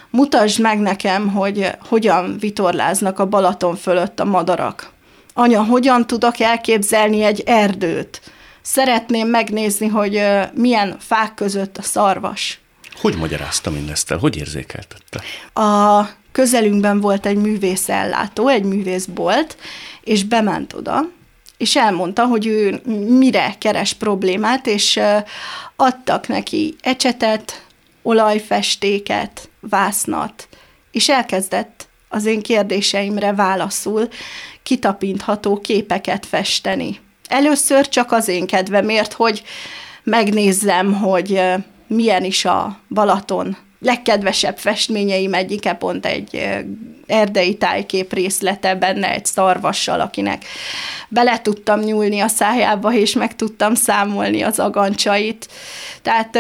mutasd meg nekem, hogy hogyan vitorláznak a Balaton fölött a madarak. Anya, hogyan tudok elképzelni egy erdőt? Szeretném megnézni, hogy milyen fák között a szarvas. Hogy magyarázta mindezt el? Hogy érzékeltette? A közelünkben volt egy művészellátó, egy művészbolt, és bement oda, és elmondta, hogy ő mire keres problémát, és adtak neki ecsetet, olajfestéket, vásznat, és elkezdett az én kérdéseimre válaszul kitapintható képeket festeni. Először csak az én kedvemért, hogy megnézzem, hogy milyen is a Balaton legkedvesebb festményeim egyike pont egy erdei tájkép részlete benne egy szarvassal, akinek bele tudtam nyúlni a szájába, és meg tudtam számolni az agancsait. Tehát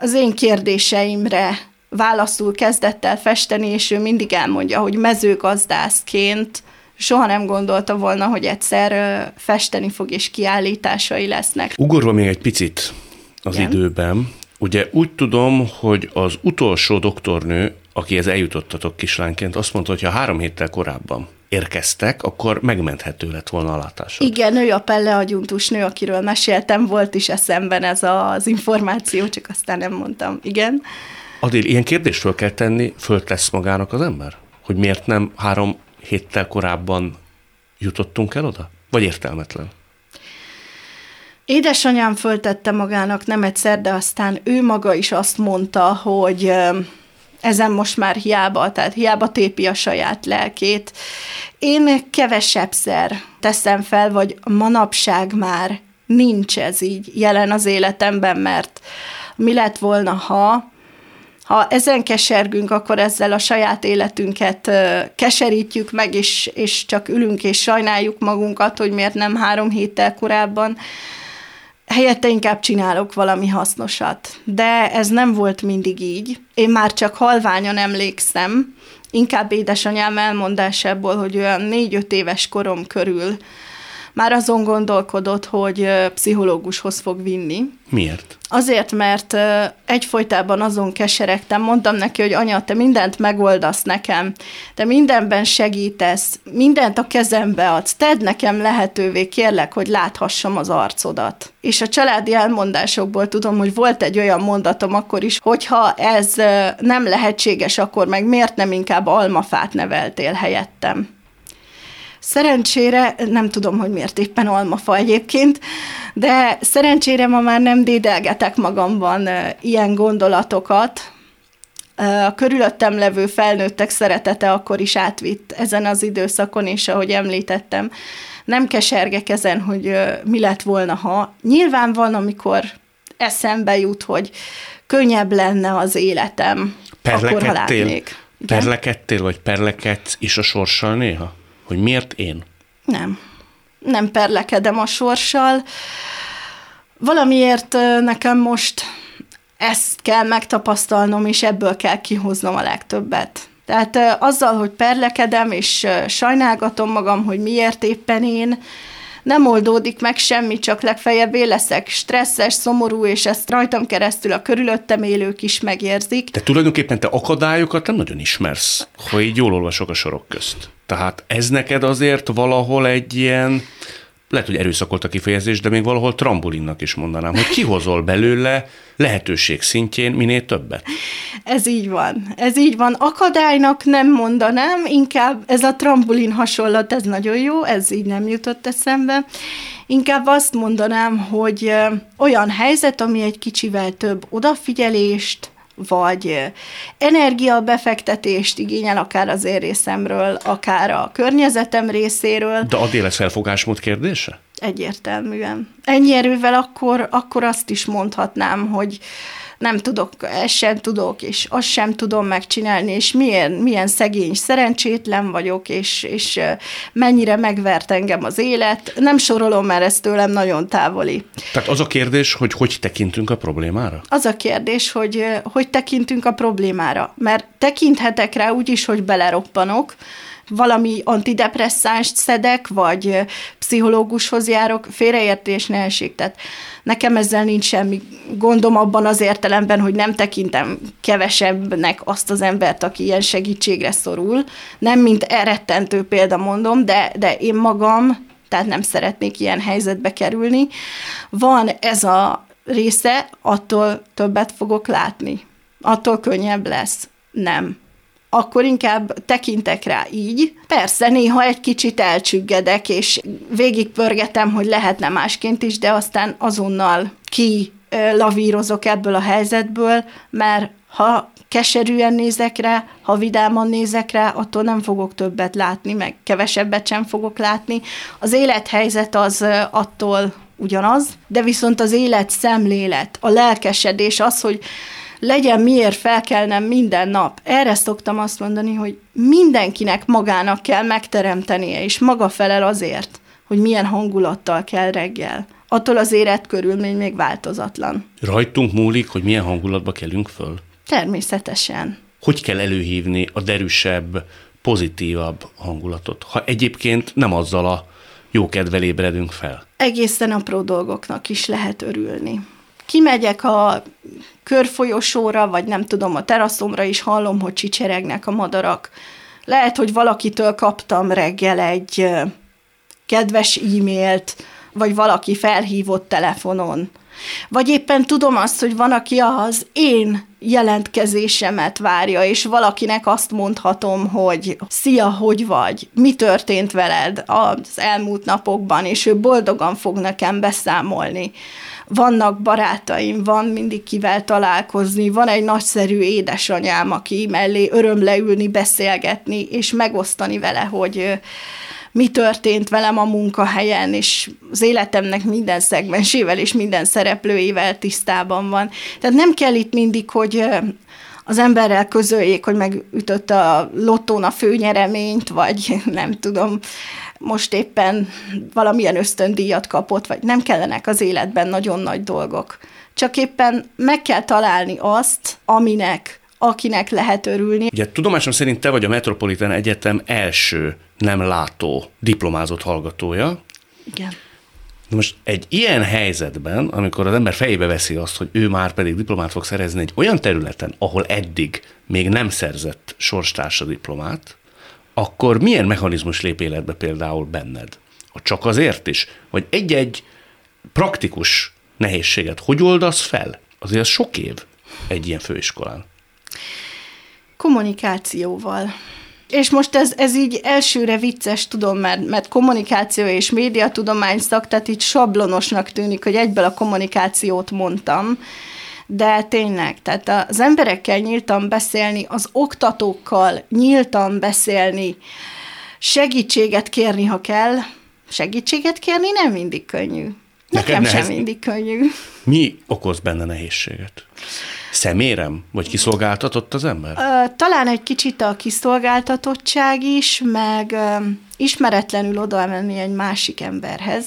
az én kérdéseimre válaszul kezdett el festeni, és ő mindig elmondja, hogy mezőgazdászként soha nem gondolta volna, hogy egyszer festeni fog, és kiállításai lesznek. Ugorva még egy picit az Igen. időben, Ugye úgy tudom, hogy az utolsó doktornő, akihez eljutottatok kislányként, azt mondta, hogy ha három héttel korábban érkeztek, akkor megmenthető lett volna a látásod. Igen, ő a Pelle agyuntus nő, akiről meséltem, volt is eszemben ez az információ, csak aztán nem mondtam. Igen. Adél, ilyen kérdést föl kell tenni, föltesz magának az ember? Hogy miért nem három héttel korábban jutottunk el oda? Vagy értelmetlen? Édesanyám föltette magának nem egyszer, de aztán ő maga is azt mondta, hogy ezen most már hiába, tehát hiába tépi a saját lelkét. Én kevesebbszer teszem fel, vagy manapság már nincs ez így jelen az életemben, mert mi lett volna, ha ha ezen kesergünk, akkor ezzel a saját életünket keserítjük meg, és, és csak ülünk és sajnáljuk magunkat, hogy miért nem három héttel korábban helyette inkább csinálok valami hasznosat. De ez nem volt mindig így. Én már csak halványan emlékszem, inkább édesanyám elmondásából, hogy olyan négy-öt éves korom körül már azon gondolkodott, hogy pszichológushoz fog vinni. Miért? Azért, mert egyfolytában azon keseregtem, mondtam neki, hogy anya, te mindent megoldasz nekem, te mindenben segítesz, mindent a kezembe adsz, tedd nekem lehetővé, kérlek, hogy láthassam az arcodat. És a családi elmondásokból tudom, hogy volt egy olyan mondatom akkor is, hogyha ez nem lehetséges, akkor meg miért nem inkább almafát neveltél helyettem? Szerencsére, nem tudom, hogy miért éppen almafa egyébként, de szerencsére ma már nem dédelgetek magamban ilyen gondolatokat, a körülöttem levő felnőttek szeretete akkor is átvitt ezen az időszakon, és ahogy említettem, nem kesergek ezen, hogy mi lett volna, ha. Nyilván van, amikor eszembe jut, hogy könnyebb lenne az életem, akkor ha látnék. Perlekedtél, vagy perlekedsz is a sorssal néha? Hogy miért én? Nem. Nem perlekedem a sorssal. Valamiért nekem most ezt kell megtapasztalnom, és ebből kell kihoznom a legtöbbet. Tehát azzal, hogy perlekedem, és sajnálgatom magam, hogy miért éppen én, nem oldódik meg semmi, csak legfeljebb én leszek stresszes, szomorú, és ezt rajtam keresztül a körülöttem élők is megérzik. Te tulajdonképpen te akadályokat nem nagyon ismersz, ha így jól olvasok a sorok közt. Tehát ez neked azért valahol egy ilyen, lehet, hogy erőszakolt a kifejezés, de még valahol trambulinnak is mondanám, hogy kihozol belőle lehetőség szintjén minél többet. Ez így van. Ez így van. Akadálynak nem mondanám, inkább ez a trambulin hasonlat, ez nagyon jó, ez így nem jutott eszembe. Inkább azt mondanám, hogy olyan helyzet, ami egy kicsivel több odafigyelést, vagy energiabefektetést igényel, akár az én részemről, akár a környezetem részéről. De a déles felfogásmód kérdése? Egyértelműen. Ennyi erővel akkor, akkor azt is mondhatnám, hogy nem tudok, ezt sem tudok, és azt sem tudom megcsinálni, és milyen, milyen szegény, szerencsétlen vagyok, és, és mennyire megvert engem az élet. Nem sorolom, mert ez tőlem nagyon távoli. Tehát az a kérdés, hogy hogy tekintünk a problémára? Az a kérdés, hogy hogy tekintünk a problémára. Mert tekinthetek rá úgy is, hogy beleroppanok, valami antidepresszást szedek, vagy pszichológushoz járok, félreértés ne esik. Tehát nekem ezzel nincs semmi gondom abban az értelemben, hogy nem tekintem kevesebbnek azt az embert, aki ilyen segítségre szorul. Nem mint elrettentő példa mondom, de, de én magam, tehát nem szeretnék ilyen helyzetbe kerülni. Van ez a része, attól többet fogok látni. Attól könnyebb lesz. Nem akkor inkább tekintek rá így. Persze, néha egy kicsit elcsüggedek, és végigpörgetem, hogy lehetne másként is, de aztán azonnal ki lavírozok ebből a helyzetből, mert ha keserűen nézek rá, ha vidáman nézek rá, attól nem fogok többet látni, meg kevesebbet sem fogok látni. Az élethelyzet az attól ugyanaz, de viszont az élet szemlélet, a lelkesedés, az, hogy legyen miért felkelnem minden nap. Erre szoktam azt mondani, hogy mindenkinek magának kell megteremtenie, és maga felel azért, hogy milyen hangulattal kell reggel. Attól az életkörülmény még változatlan. Rajtunk múlik, hogy milyen hangulatba kelünk föl? Természetesen. Hogy kell előhívni a derűsebb, pozitívabb hangulatot, ha egyébként nem azzal a jó kedvel ébredünk fel? Egészen apró dolgoknak is lehet örülni. Kimegyek a körfolyosóra, vagy nem tudom, a teraszomra is hallom, hogy csicseregnek a madarak. Lehet, hogy valakitől kaptam reggel egy kedves e-mailt, vagy valaki felhívott telefonon. Vagy éppen tudom azt, hogy van, aki az én jelentkezésemet várja, és valakinek azt mondhatom, hogy szia, hogy vagy, mi történt veled az elmúlt napokban, és ő boldogan fog nekem beszámolni. Vannak barátaim, van mindig kivel találkozni, van egy nagyszerű édesanyám, aki mellé öröm leülni, beszélgetni, és megosztani vele, hogy mi történt velem a munkahelyen, és az életemnek minden szegmensével és minden szereplőjével tisztában van. Tehát nem kell itt mindig, hogy az emberrel közöljék, hogy megütött a lottón a főnyereményt, vagy <laughs> nem tudom, most éppen valamilyen ösztöndíjat kapott, vagy nem kellenek az életben nagyon nagy dolgok. Csak éppen meg kell találni azt, aminek, akinek lehet örülni. Ugye tudomásom szerint te vagy a Metropolitan Egyetem első nem látó diplomázott hallgatója. Igen. Most egy ilyen helyzetben, amikor az ember fejébe veszi azt, hogy ő már pedig diplomát fog szerezni egy olyan területen, ahol eddig még nem szerzett sorstársa diplomát, akkor milyen mechanizmus lép életbe például benned? A csak azért is? Vagy egy-egy praktikus nehézséget hogy oldasz fel? Azért az sok év egy ilyen főiskolán. Kommunikációval. És most ez, ez így elsőre vicces, tudom, mert, mert kommunikáció és médiatudomány szak, tehát így sablonosnak tűnik, hogy egyből a kommunikációt mondtam, de tényleg, tehát az emberekkel nyíltan beszélni, az oktatókkal nyíltan beszélni, segítséget kérni, ha kell. Segítséget kérni nem mindig könnyű. Nekem nehez- sem mindig könnyű. Mi okoz benne nehézséget? Szemérem? Vagy kiszolgáltatott az ember? Talán egy kicsit a kiszolgáltatottság is, meg ismeretlenül oda menni egy másik emberhez,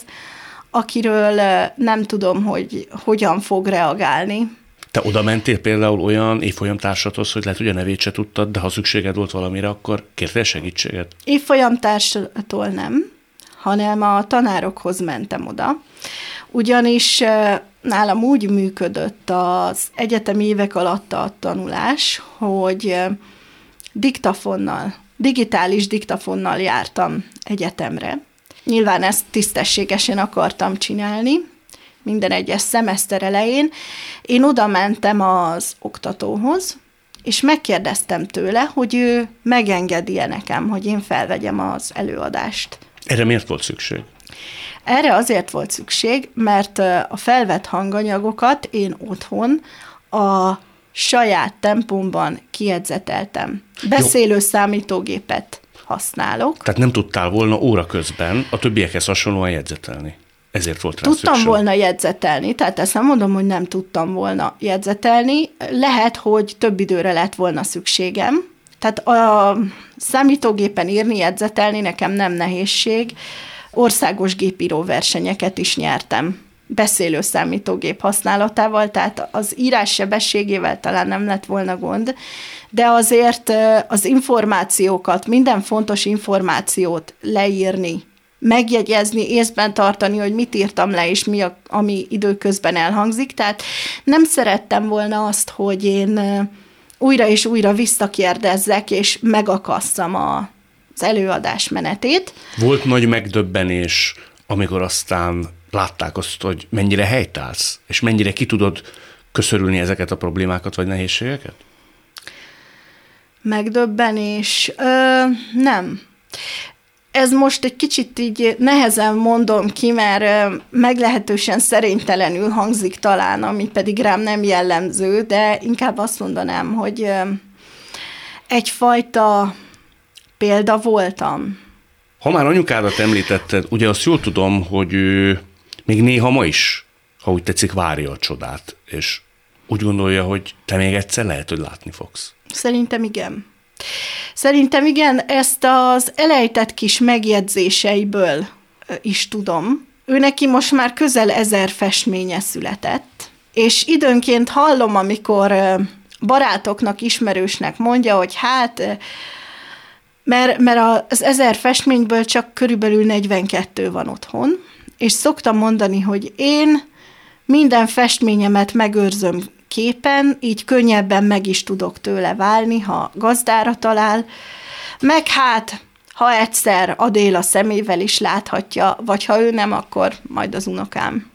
akiről nem tudom, hogy hogyan fog reagálni. Te oda mentél például olyan évfolyamtársathoz, hogy lehet, hogy a nevét se tudtad, de ha szükséged volt valamire, akkor kértél segítséget? Évfolyamtárstól nem, hanem a tanárokhoz mentem oda. Ugyanis nálam úgy működött az egyetemi évek alatt a tanulás, hogy diktafonnal, digitális diktafonnal jártam egyetemre. Nyilván ezt tisztességesen akartam csinálni, minden egyes szemeszter elején. Én oda mentem az oktatóhoz, és megkérdeztem tőle, hogy ő megengedi-e nekem, hogy én felvegyem az előadást. Erre miért volt szükség? Erre azért volt szükség, mert a felvett hanganyagokat én otthon a saját tempomban kiedzeteltem. Beszélő számítógépet használok. Tehát nem tudtál volna óra közben a többiekhez hasonlóan jegyzetelni. Ezért volt rá Tudtam szükség. volna jegyzetelni, tehát ezt nem mondom, hogy nem tudtam volna jegyzetelni. Lehet, hogy több időre lett volna szükségem. Tehát a számítógépen írni, jegyzetelni nekem nem nehézség. Országos gépíró versenyeket is nyertem beszélő számítógép használatával, tehát az írás sebességével talán nem lett volna gond, de azért az információkat, minden fontos információt leírni, megjegyezni, észben tartani, hogy mit írtam le, és mi, a, ami időközben elhangzik. Tehát nem szerettem volna azt, hogy én újra és újra visszakérdezzek, és megakasszam a, az előadás menetét. Volt nagy megdöbbenés, amikor aztán látták azt, hogy mennyire helytálsz, és mennyire ki tudod köszörülni ezeket a problémákat vagy nehézségeket? Megdöbbenés? Ö, nem. Ez most egy kicsit így nehezen mondom ki, mert meglehetősen szerénytelenül hangzik talán, ami pedig rám nem jellemző, de inkább azt mondanám, hogy egyfajta példa voltam. Ha már anyukádat említetted, ugye azt jól tudom, hogy ő még néha ma is, ha úgy tetszik, várja a csodát, és úgy gondolja, hogy te még egyszer lehet, hogy látni fogsz. Szerintem igen. Szerintem igen, ezt az elejtett kis megjegyzéseiből is tudom. Ő neki most már közel ezer festménye született, és időnként hallom, amikor barátoknak, ismerősnek mondja, hogy hát, mert, mert az ezer festményből csak körülbelül 42 van otthon, és szoktam mondani, hogy én minden festményemet megőrzöm képen, így könnyebben meg is tudok tőle válni, ha gazdára talál, meg hát, ha egyszer Adél a szemével is láthatja, vagy ha ő nem, akkor majd az unokám.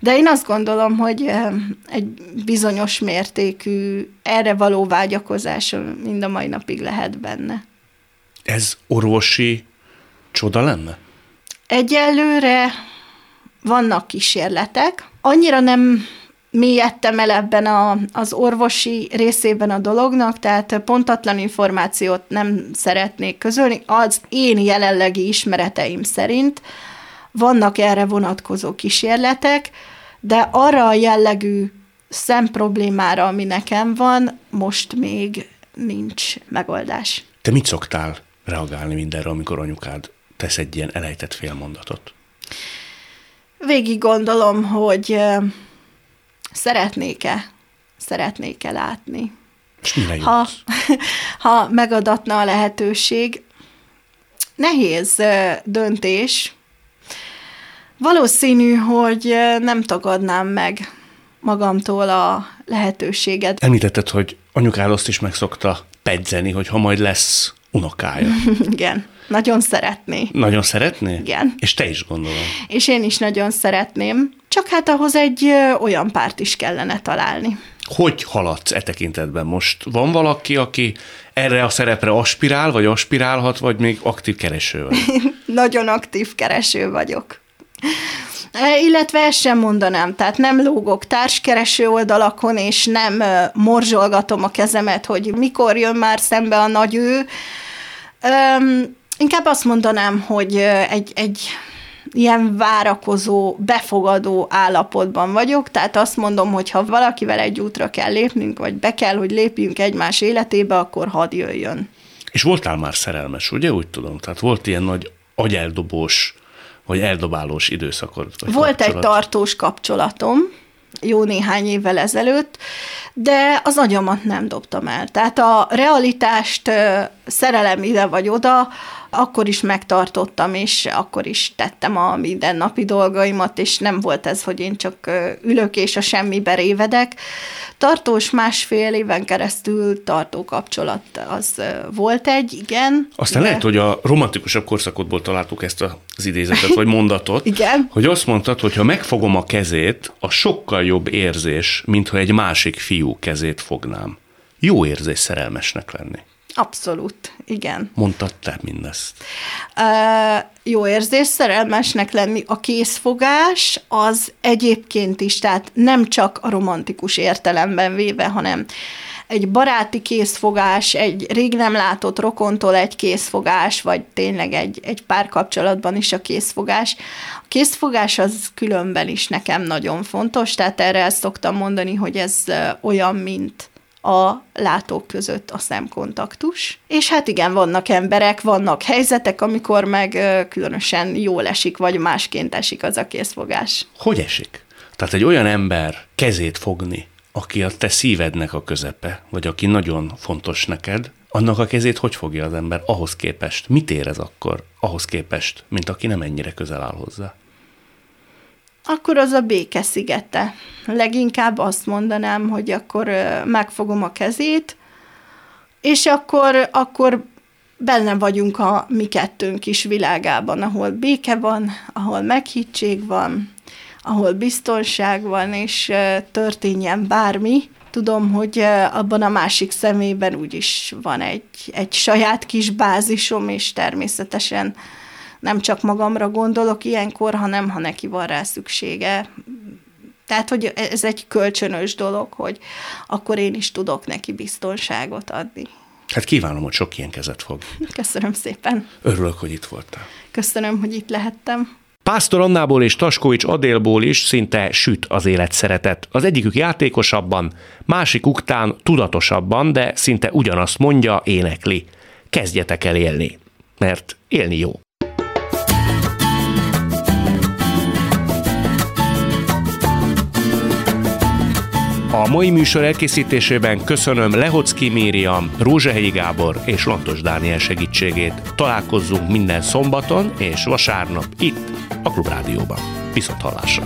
De én azt gondolom, hogy eh, egy bizonyos mértékű erre való vágyakozás mind a mai napig lehet benne. Ez orvosi csoda lenne? Egyelőre vannak kísérletek. Annyira nem mélyedtem el ebben a, az orvosi részében a dolognak, tehát pontatlan információt nem szeretnék közölni. Az én jelenlegi ismereteim szerint vannak erre vonatkozó kísérletek, de arra a jellegű szemproblémára, ami nekem van, most még nincs megoldás. Te mit szoktál reagálni mindenre, amikor anyukád tesz egy ilyen elejtett félmondatot? Végig gondolom, hogy szeretnék-e, szeretnék-e látni. Ha, <laughs> ha megadatna a lehetőség, nehéz döntés. Valószínű, hogy nem tagadnám meg magamtól a lehetőséget. Említetted, hogy anyukád azt is megszokta pedzeni, hogy ha majd lesz unokája. <laughs> Igen, nagyon szeretné. Nagyon szeretné? Igen. És te is gondolom. És én is nagyon szeretném, csak hát ahhoz egy olyan párt is kellene találni. Hogy haladsz e tekintetben most? Van valaki, aki erre a szerepre aspirál, vagy aspirálhat, vagy még aktív kereső vagy? <laughs> Nagyon aktív kereső vagyok. E, Illetve ezt sem mondanám, tehát nem lógok társkereső oldalakon, és nem morzsolgatom a kezemet, hogy mikor jön már szembe a nagy ő. Öm, inkább azt mondanám, hogy egy, egy ilyen várakozó, befogadó állapotban vagyok, tehát azt mondom, hogy ha valakivel egy útra kell lépnünk, vagy be kell, hogy lépjünk egymás életébe, akkor hadd jöjjön. És voltál már szerelmes, ugye? Úgy tudom. Tehát volt ilyen nagy agyeldobós Vagy eldobálós időszakod? Vagy Volt kapcsolat? egy tartós kapcsolatom, jó néhány évvel ezelőtt, de az agyamat nem dobtam el. Tehát a realitást, szerelem ide vagy oda, akkor is megtartottam, és akkor is tettem a mindennapi dolgaimat, és nem volt ez, hogy én csak ülök és a semmibe révedek. Tartós másfél éven keresztül tartó kapcsolat az volt egy, igen. Aztán de- lehet, hogy a romantikusabb korszakodból találtuk ezt az idézetet, vagy mondatot, <laughs> Igen. hogy azt mondtad, hogy ha megfogom a kezét, a sokkal jobb érzés, mint ha egy másik fiú kezét fognám. Jó érzés szerelmesnek lenni. Abszolút, igen. Mondtad te mindezt. Uh, jó érzés szerelmesnek lenni. A készfogás az egyébként is, tehát nem csak a romantikus értelemben véve, hanem egy baráti készfogás, egy rég nem látott rokontól egy készfogás, vagy tényleg egy, egy párkapcsolatban is a készfogás. A készfogás az különben is nekem nagyon fontos, tehát erre ezt szoktam mondani, hogy ez olyan, mint a látók között a szemkontaktus. És hát igen, vannak emberek, vannak helyzetek, amikor meg különösen jól esik, vagy másként esik az a készfogás. Hogy esik? Tehát egy olyan ember kezét fogni, aki a te szívednek a közepe, vagy aki nagyon fontos neked, annak a kezét hogy fogja az ember ahhoz képest? Mit érez akkor ahhoz képest, mint aki nem ennyire közel áll hozzá? Akkor az a béke szigete. Leginkább azt mondanám, hogy akkor megfogom a kezét, és akkor, akkor benne vagyunk a mi kettőnk is világában, ahol béke van, ahol meghittség van, ahol biztonság van, és történjen bármi. Tudom, hogy abban a másik szemében úgyis van egy, egy saját kis bázisom, és természetesen nem csak magamra gondolok ilyenkor, hanem ha neki van rá szüksége. Tehát, hogy ez egy kölcsönös dolog, hogy akkor én is tudok neki biztonságot adni. Hát kívánom, hogy sok ilyen kezet fog. Köszönöm szépen. Örülök, hogy itt voltál. Köszönöm, hogy itt lehettem. Pásztor Annából és Taskovics Adélból is szinte süt az élet szeretet. Az egyikük játékosabban, másik uktán tudatosabban, de szinte ugyanazt mondja, énekli. Kezdjetek el élni, mert élni jó. A mai műsor elkészítésében köszönöm Lehocki Mériam, Rózsehegyi Gábor és Lantos Dániel segítségét. Találkozzunk minden szombaton és vasárnap itt, a Klubrádióban. Viszont hallásra!